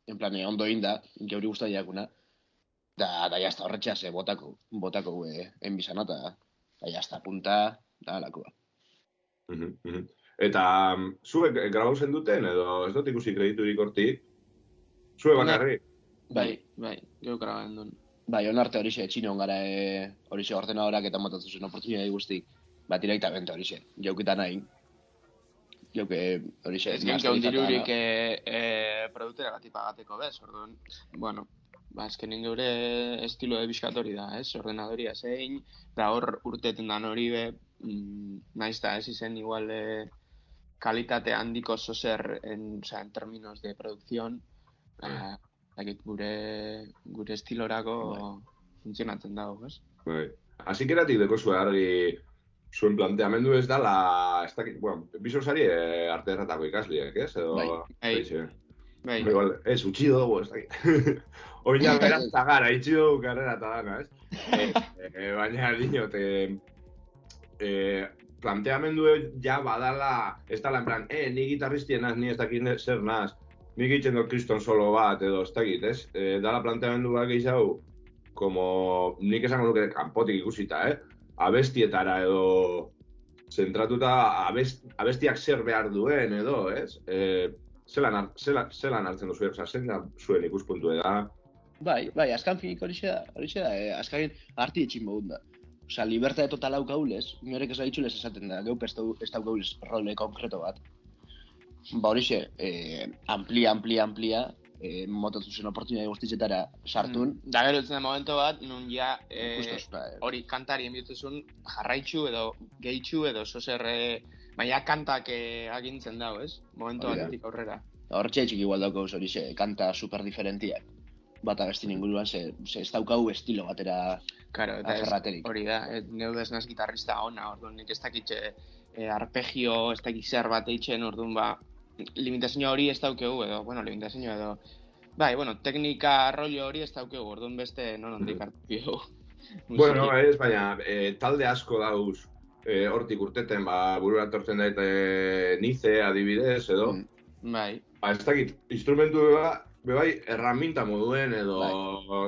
en plan, eh, ondo inda, geuri gusta jakuna. Da, da, jazta, horretxea ze, botako, botako, eh, enbizanata, da, jazta, punta, da, lakoa. Mhm, mhm. Eta mm, zuek grabau zen duten, edo ez dut ikusi krediturik hortik? Zuek bakarrik? Bai, bai, geu graben duen. Bai, on arte horixe, txino gara, eh, horixe ordenadorak eta motatzen zuen oportunidade guztik, bat direktamente horixe, jaukita nahi. Jauke horixe, Ez genke dirurik e, e, produktera gati pagateko bez, orduan, bueno, ba, azkenin geure estilo de biskatori da, ez, ordenadoria zein, da hor urteten dan hori be, mm, naiz da, ez izen igual e, kalitate handiko zozer en, o sea, en términos de producción, eh, dakit gure, gure estilorako funtzionatzen dago, ez? Bai. Así que eratik deko argi zuen planteamendu ez dala, ez dakit, bueno, bizo zari eh, arte erratako ikasliek, ez? Edo, Bai. Bai. Bai. Igual, ez, utxi dugu, ez dakit. *laughs* Oina *laughs* berazta gara, itxi dugu karrera eta dana, ez? *laughs* Eh, eh, baina, dinot, eh, eh, planteamendu ja badala, ez dala en plan, eh, ni gitarristien naz, ni ez dakit zer naz, ni egiten kriston solo bat, edo ez dakit, ez? Eh, dala planteamendu bat gehiago, como nik esango nuke kanpotik ikusita, eh? Abestietara edo zentratuta abest, abestiak zer behar duen edo, ez? Eh, zelan, zelan, zelan hartzen duzu, oza, da zuen ikuspuntu da? Bai, bai, azkan finik horixe da, horixe da, eh, azkan arti etxin da. Osa, libertate total hau gaulez, inorek ez daitxulez esaten da, geu dau- ez dau gaulez role konkreto bat. Ba horixe, eh, amplia, amplia, amplia, eh, motatu zen oportunidade guztitzetara sartun. Da gero etzen momento bat, nun ja, eh, Justos, bai. hori kantari enbiotzezun jarraitzu edo gehitzu edo zozer, eh, baina kantak eh, agintzen dago, ez? Momento Hori da. batetik aurrera. Hortxe etxik igual daukauz horixe, kanta super diferentiak. Bata bestin inguruan, ze, ze ez daukau estilo batera Claro, eta ez, aferraterik. hori da, et, neu desnaz gitarrista ona, orduan nik ez dakit eh, arpegio, ez dakit zer bat eitzen, orduan ba, limitazio hori ez daukegu, edo, bueno, limitazio edo, bai, bueno, teknika rollo hori ez daukegu, orduan beste non ondik hartu diogu. *laughs* Bueno, ez, baina eh, talde asko dauz eh, hortik urteten, ba, burura etortzen dait eh, nize adibidez, edo. Bai. Ba, ez dakit, instrumentu beba, bebai, erraminta moduen, edo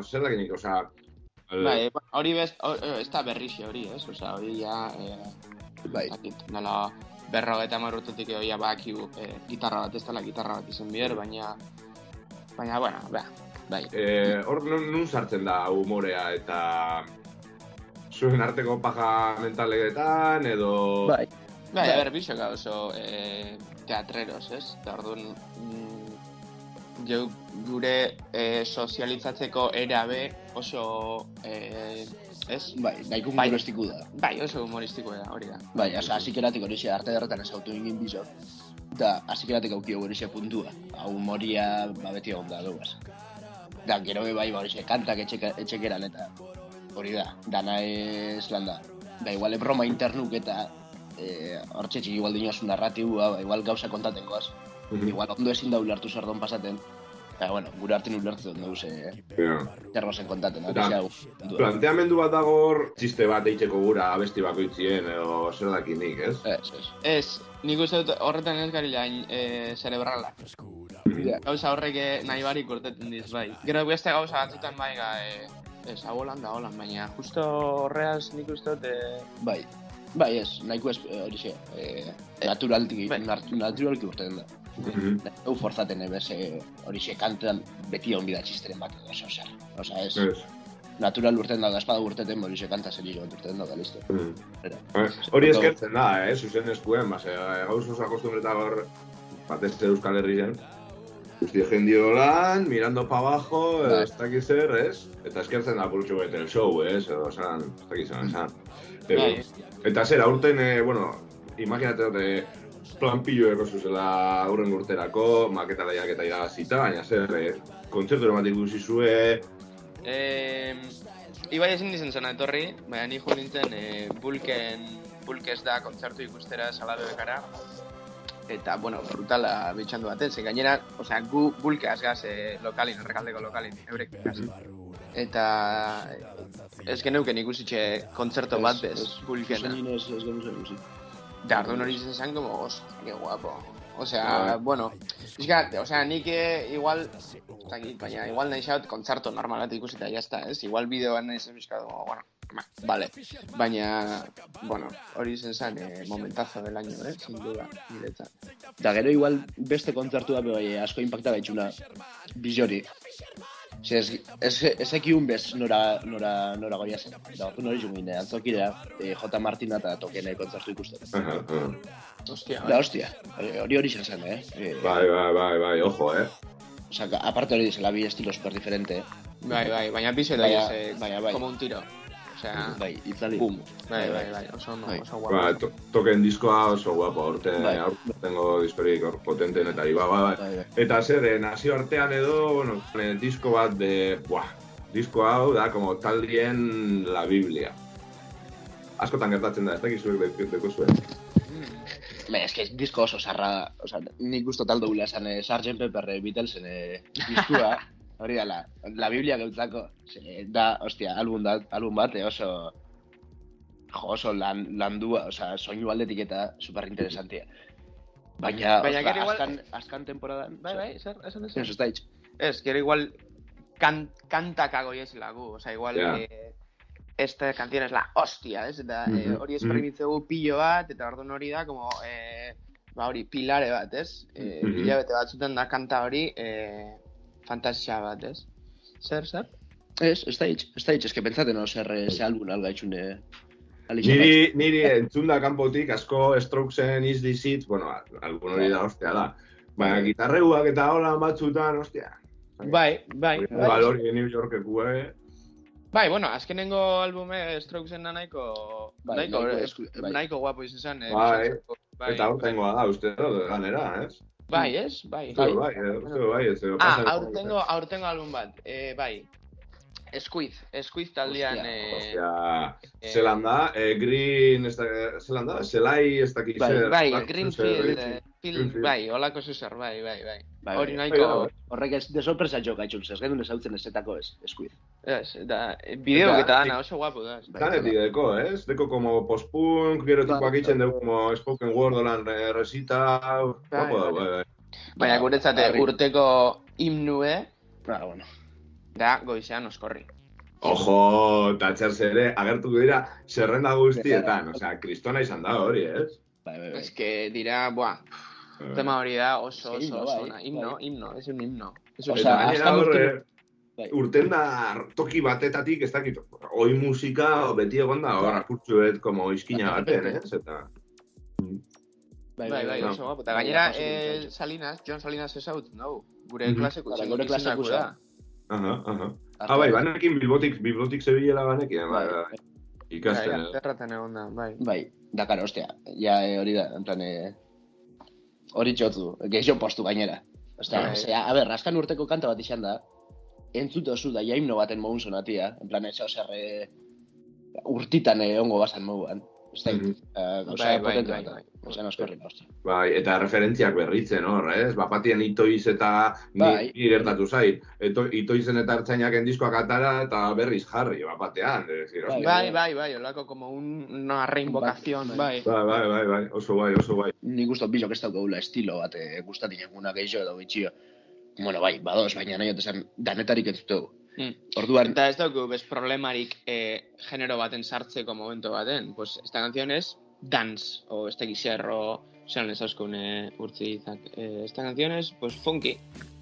zer dakinik, osea... eh, Bai, ba, hori bez, ez da berrixe hori, ez? Osea, hori ja, eh, bai. dakit, nola, berro eta marrutetik edo ja bakiu eh, gitarra bat, ez dela gitarra bat izan bier, baina, baina, bueno, ba, bai. Eh, hor nun, nun sartzen da humorea eta zuen arteko paja mentaletan edo... Bai. Bai, a ber, bisoka oso eh, teatreros, ez? Eta orduan, mm, geu gure eh, sozializatzeko erabe oso, eh, ez? Bai, nahiko humoristiku da. Bai, oso humoristiko da, hori da. Bai, oza, azikeratik horixe arte derretan ez autu egin bizo. Da, azikeratik aukio horixe puntua. Hau humoria, ba, beti egon da duaz. Da, gero be bai, ba, horixe, kantak etxeka, etxekeran eta hori da, dana ez landa. Da, igual, broma internuk eta eh, hortxe txiki igual dinozu narratibua, ba, igual gauza kontaten Mhm. Igual ondo ezin da ulertu zer don pasaten. Eta, bueno, gure artin ulertzen dugu ze, eh? Zer gozen kontaten. Planteamendu bat dago hor, txiste bat eitzeko gura abesti bakoitzien, edo zer dakinik, ez? Ez, ez. Ez, nik uste dut horretan ez gari lain e, cerebrala. Gauza horrek eh, nahi barik urteten diz, bai. Gero beste gauza batzutan bai, ga, e, ez, hau holan da holan, baina justo horreaz nik uste dut, e, Bai, bai ez, nahiko ez, eh, hori xe, eh, naturalki, nat- naturalki urteten da. Mhm. Hau forzaten, eh, bese, hori xe, kantean beti ongi da txisteren bat edo, oso zer. Osa, ez, Ez. natural urten da, espada urteten, hori xe, kanta zer bat urteten da, listo. Eh, Hori eskertzen da, eh, zuzen eskuen, base, gauz oso akostumbreta gaur, batez Euskal Herrian, Guzti jendio lan, mirando pa abajo, Bai. ez dakit zer, ez? Eta eskertzen da purtsu bete el show, ez? Edo, esan, ez dakit zer, esan. Bai. eta zer, aurten, eh, bueno, imaginate dute, plan pillo eko zuzela aurren urterako, maketa lehiak eta iragazita, baina zer, eh, kontzertu bat ikusi zue, e, Ibai ezin dizen zena etorri, baina ni jo nintzen e, bulken, bulkez da kontzertu ikustera salabe bekara. Eta, bueno, brutala bitxandu baten, ze gainera, osea, gu bulkeaz gaz e, lokalin, errekaldeko lokalin, eurek. Eta ez geneuken ikusitxe kontzerto bat bez, bulkena. Ez, ez genuen zer ikusi. Da, orduan hori izan como, hostia, qué guapo. O sea, bueno, pixka, o sea, nik eh, igual, dakit, baina igual nahi xaut kontzerto normal bat ikusita, ya está, ez? Igual bideoan nahi zen como, bueno, ba, vale. Baina, bueno, hori izan zen eh, momentazo del año, eh? Sin duda, niretzat. Da gero igual beste kontzertu da bai asko impacta gaitxuna bizori. Ze ez, ez, ez ekiun bez nora, nora, nora goia zen. Da nori jungin, antzokira, eh, J. Martina eta tokene kontzertu ikusten. Aha, aha. Hostia, Da, hostia, eh, hori hori zen, eh? eh bai, bai, bai, bai, ojo, eh? Osa, aparte hori dizela bi estilo super diferente. Bai, bai, baina bizo da, Baina- eh, baina bai. como un tiro. O sea, Bai, itzali. Boom. Bai, bai, bai, oso, ondo, Bai. oso guapo. Ba, to, token diskoa oso guapo, aurte, Bai. aurtengo diskorik hor potenten eta iba, bai, Bai, bai. Eta zer, eh, nazio artean edo, bueno, eh, disko bat de, buah, disko hau da, como taldien la Biblia. Askotan gertatzen da, ez dakiz zuek dek- deko zuen. Ba, eske disko oso sarra da. Osa, nik gusto taldo gula esan eh, Sgt. Pepper eh, Beatlesen eh, diskua. *laughs* hori da, la, Biblia gautzako. Da, ostia, album, da, album bat, eh, oso... Jo, oso lan, landua, osa, soinu aldetik eta super interesantia. Baina, Baina ostra, gero igual- azkan, azkan temporadan... Bai, bai, zer, esan Ez, ez? ez da hitz. Ez, gero igual kan, kantaka goiezela gu, o sea, igual Ja. eh, esta canción es la hostia, ez? Eta eh, Mhm, hori esprimitzegu pilo bat, eta orduan hori da, como, eh, ba hori, pilare bat, ez? Eh, Mhm. Hilabete batzuten da kanta hori, eh, fantasia bat, ez? Zer, zer? Ez, ez da hitz, ez da hitz, eske pentsaten no, zer, eh, ze album algaitxune... Alicia Niri, niri entzun da kanpotik asko Strokesen Is This It, bueno, algun hori da, ostia da. Baina gitarreuak eta hola batzutan, ostia. Bai, bai, Hori bai. New Yorkeku, eh? Bai, bueno, azkenengo albume Strokesen da nahiko, Bai, nahiko, nahiko eh, bai. nahiko guapo izan zen. eh, Bai, bai, Eta aurtengoa da, uste ganera, ez? Bai, ez? Bai. Dut, bai, eh, uste dut, bai, ez dut, Ah, aurtengo, aurtengo algun bat, eh, bai. Squid, Squid taldean, eh, Ostia, eh, zelan da, eh, Green, ez da, zelan da, zelai, ez dakit Bai, zer. bai, zer- Greenfield, eh, Greenfield. bai, holako zuzer, bai, bai, bai. Bai, Hori bai. nahiko, Horrek ez de sorpresa jo gaitxun, ez genuen ezautzen ezetako ez, eskuid. ez, da, eh, bideok eta dana oso guapo da. Danetik deko, ez? Deko como post-punk, gero Bai, tipuak itzen dugu como spoken word olan eh, resita, guapo da, bai, bai. Baina guretzate urteko himnue, Ah, bueno. da goizean oskorri. Ojo, eta txerze ere, agertuko dira, zerrenda guztietan, osea, kristona izan da hori, ez? Bai, bai, bai. Ez que dira, buah, tema hori da oso, Ez que oso, himno, oso, bai, ona. himno, bai. himno, es un himno. Es O un sea, himno. gainera urte- eh, Bai. urten da toki batetatik, ez dakit, oi musika beti egon da, hor, apurtzuet, como izkina baten, ez? Eta, Bai, bai, bai. oso guapo. Eta gainera, Bai, eh, bai. Salinas, John Salinas ezaut, no? Gure Mhm. klaseko, Bai, gure klaseko da. aha, aha. Ah, bai, banekin bilbotik, bilbotik zebilela banekin, bai, Bai. bai. Ikasten, Bai, eh. Zerraten egon da, bai. Bai, dakar, ostia, ja eh, hori da, en plan, eh, hori txotzu, gehiago postu gainera. Ostia, Bai. zera, a ber, askan urteko kanta bat izan da, entzut oso da jaimno baten mogun sonatia, en plan, eh, urtitan eh, ongo basan moguan. Ez da, uh, gauza Bai, bai, potente bai, bat da. bai. Ozean askorri, hostia. Bai, eta referentziak berritzen hor, ez? Bapatien itoiz eta ni, Bai. ni gertatu zait. Eto, itoizen eta hartzainak diskoak atara eta berriz jarri, bapatean. Hostia. Bai, bai, bai, olako como un, una reinvocación, bai. Bai, bai, bai, bai, oso bai, oso bai. Nik usto bizok ez daukagula estilo bat, eh, gustatik eguna gehiago edo bitxio. Bueno, bai, badoz, baina nahi esan, danetarik ez dut. Mm. Orduan, Eta ez dauku bez problemarik eh, genero baten sartzeko momento baten. Pues esta canción es dance, o este zer, o zelan ez auskun eh, urtzizak. Eh, esta canción es, pues, funky.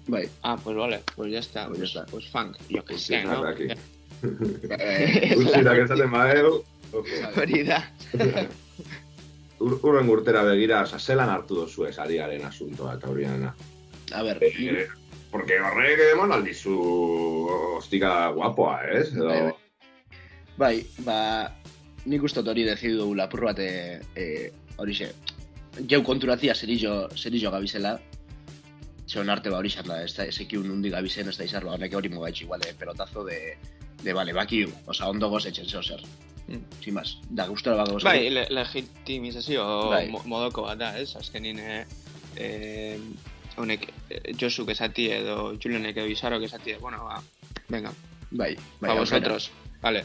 bai, Ah, pues vale, pues ya está, Pues pues, ya está. pues funk, yo que sé, ¿no? eh, Guztiak esaten badeu. Hori da. Ur, urren urtera begira, oza, zelan hartu dozu ez ariaren asuntoa eta horiana. a ber, Eh, porque horrek emon aldizu ostika guapoa, ez? Edo... Bai, bai. bai, ba, nik uste hori dezidu dugu lapur bat, e, e, hori xe, jau konturatzia zerillo, zerillo gabizela, Zeon arte ba hori xan da, ez da, ezekiun nundi gabizen, ez da izar, ba, honek hori mogaitx igual, de pelotazo de, de, vale, baki, oza, ondo goz etxen zeo zer. Mm. Sin más, da gustora bako Bai, le legitimizazio Bai. mo modoko bat da, ez? Azkenin, eh, eh, honek, eh, Josuk esati edo Julenek edo Bizarrok esati, bueno, ba, venga, bai, bai, a aurrera. vosotros, vale,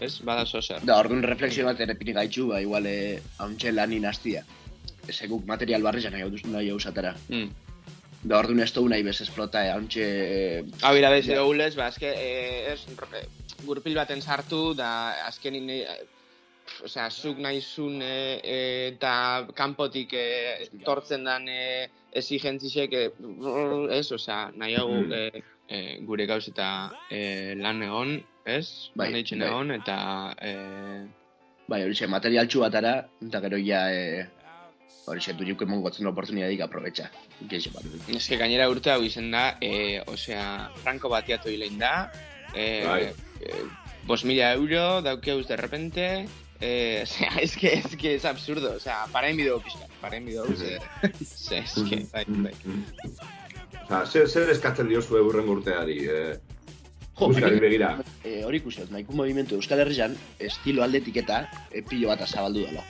ez? Bada zozer. Da, orduan refleksio bat ere pini gaitxu, ba, igual, e, hauntxe lanin hastia. Ez material barri nahi hau nahi hau zatera. Mm. Da, orduan ez dugu nahi bez esplota, e, hauntxe... Hau ira bez Ja. edo ulez, ba, azke, eh, ez, eh, gurpil baten sartu, da, azkenin, eh, osea, zuk nahizun eh, eh, eta kanpotik eh, tortzen dan eh, exigentzisek, eh, ez, osea, nahi hau Mm. eh, gure gauz eta eh, lan egon, ez? Bai, lan eitzen bai. egon, eta... Eh, Bai, hori xe, material txu batara, eta gero ja, e, hori xe, dujuk emon gotzen oportunidadik aprobetxa. Geixo bat. Ez que gainera urte hau izen da, eh, osea, franko batiatu hilein da, eh, Bai. eh, bos mila euro, daukeuz de repente, eh, *laughs* osea, es que, es que es absurdo, osea, para enbido pixka, para enbido, eh, *laughs* ze, es que, bai, bai. Oza, zer, zer eskatzen diozu urren urteari, eh? Jo, Musikari nik- begira. E, hori ikusi nahiko movimentu Euskal Herrian, estilo aldetik eta e, pilo bat azabaldu dela.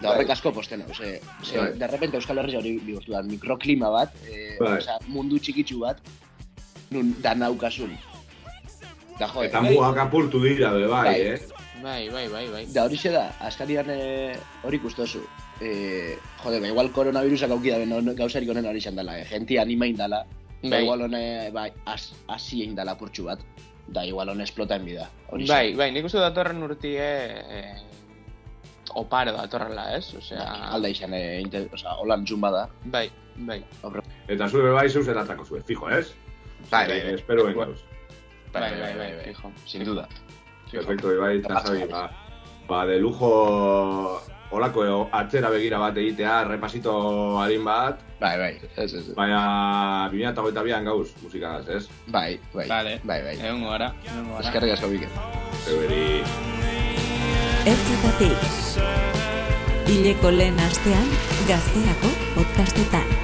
Da horrek asko posten hau, ze, ze Bai. de repente Euskal Herria hori bihurtu da, mikroklima bat, e, Bai. osea, mundu txikitsu bat, nun da naukasun. Da jo, Eta mugak apurtu dira, be, bai, Bai. eh? Bai, bai, bai, bai. Da hori da, askarian e, hori ikustozu. E, jode, ba, igual koronavirusak auki da, ben, gauzarik honen hori izan dela, e, jentia anima indala, da Bai. igual hone, bai, as, asi egin dala purtsu bat, da igual hone esplota enbida. Hori Bai, bai, nik uste datorren urtie, eh, oparo datorrela, ez? Osea, alda izan, e, inter, oza, holan zumba da. bai, bai. Eta zue bai zeus eratako zue, fijo, ez? Bai, bai, bai. Espero gauz. Bai, bai, bai, fijo. Sin duda. Perfecto, Ibai, eta zabi, ba, ba, de lujo olako eo, atzera begira bat egitea, repasito harin bat, Bai, bai, ez, ez. baina 2008an gauz musikaz, ez? Bai, bai, Vale. bai, bai. Egongo gara. Eskerrik asko bike. Zeberi... Ertzetatik. Hileko lehen astean, gazteako podcastetan.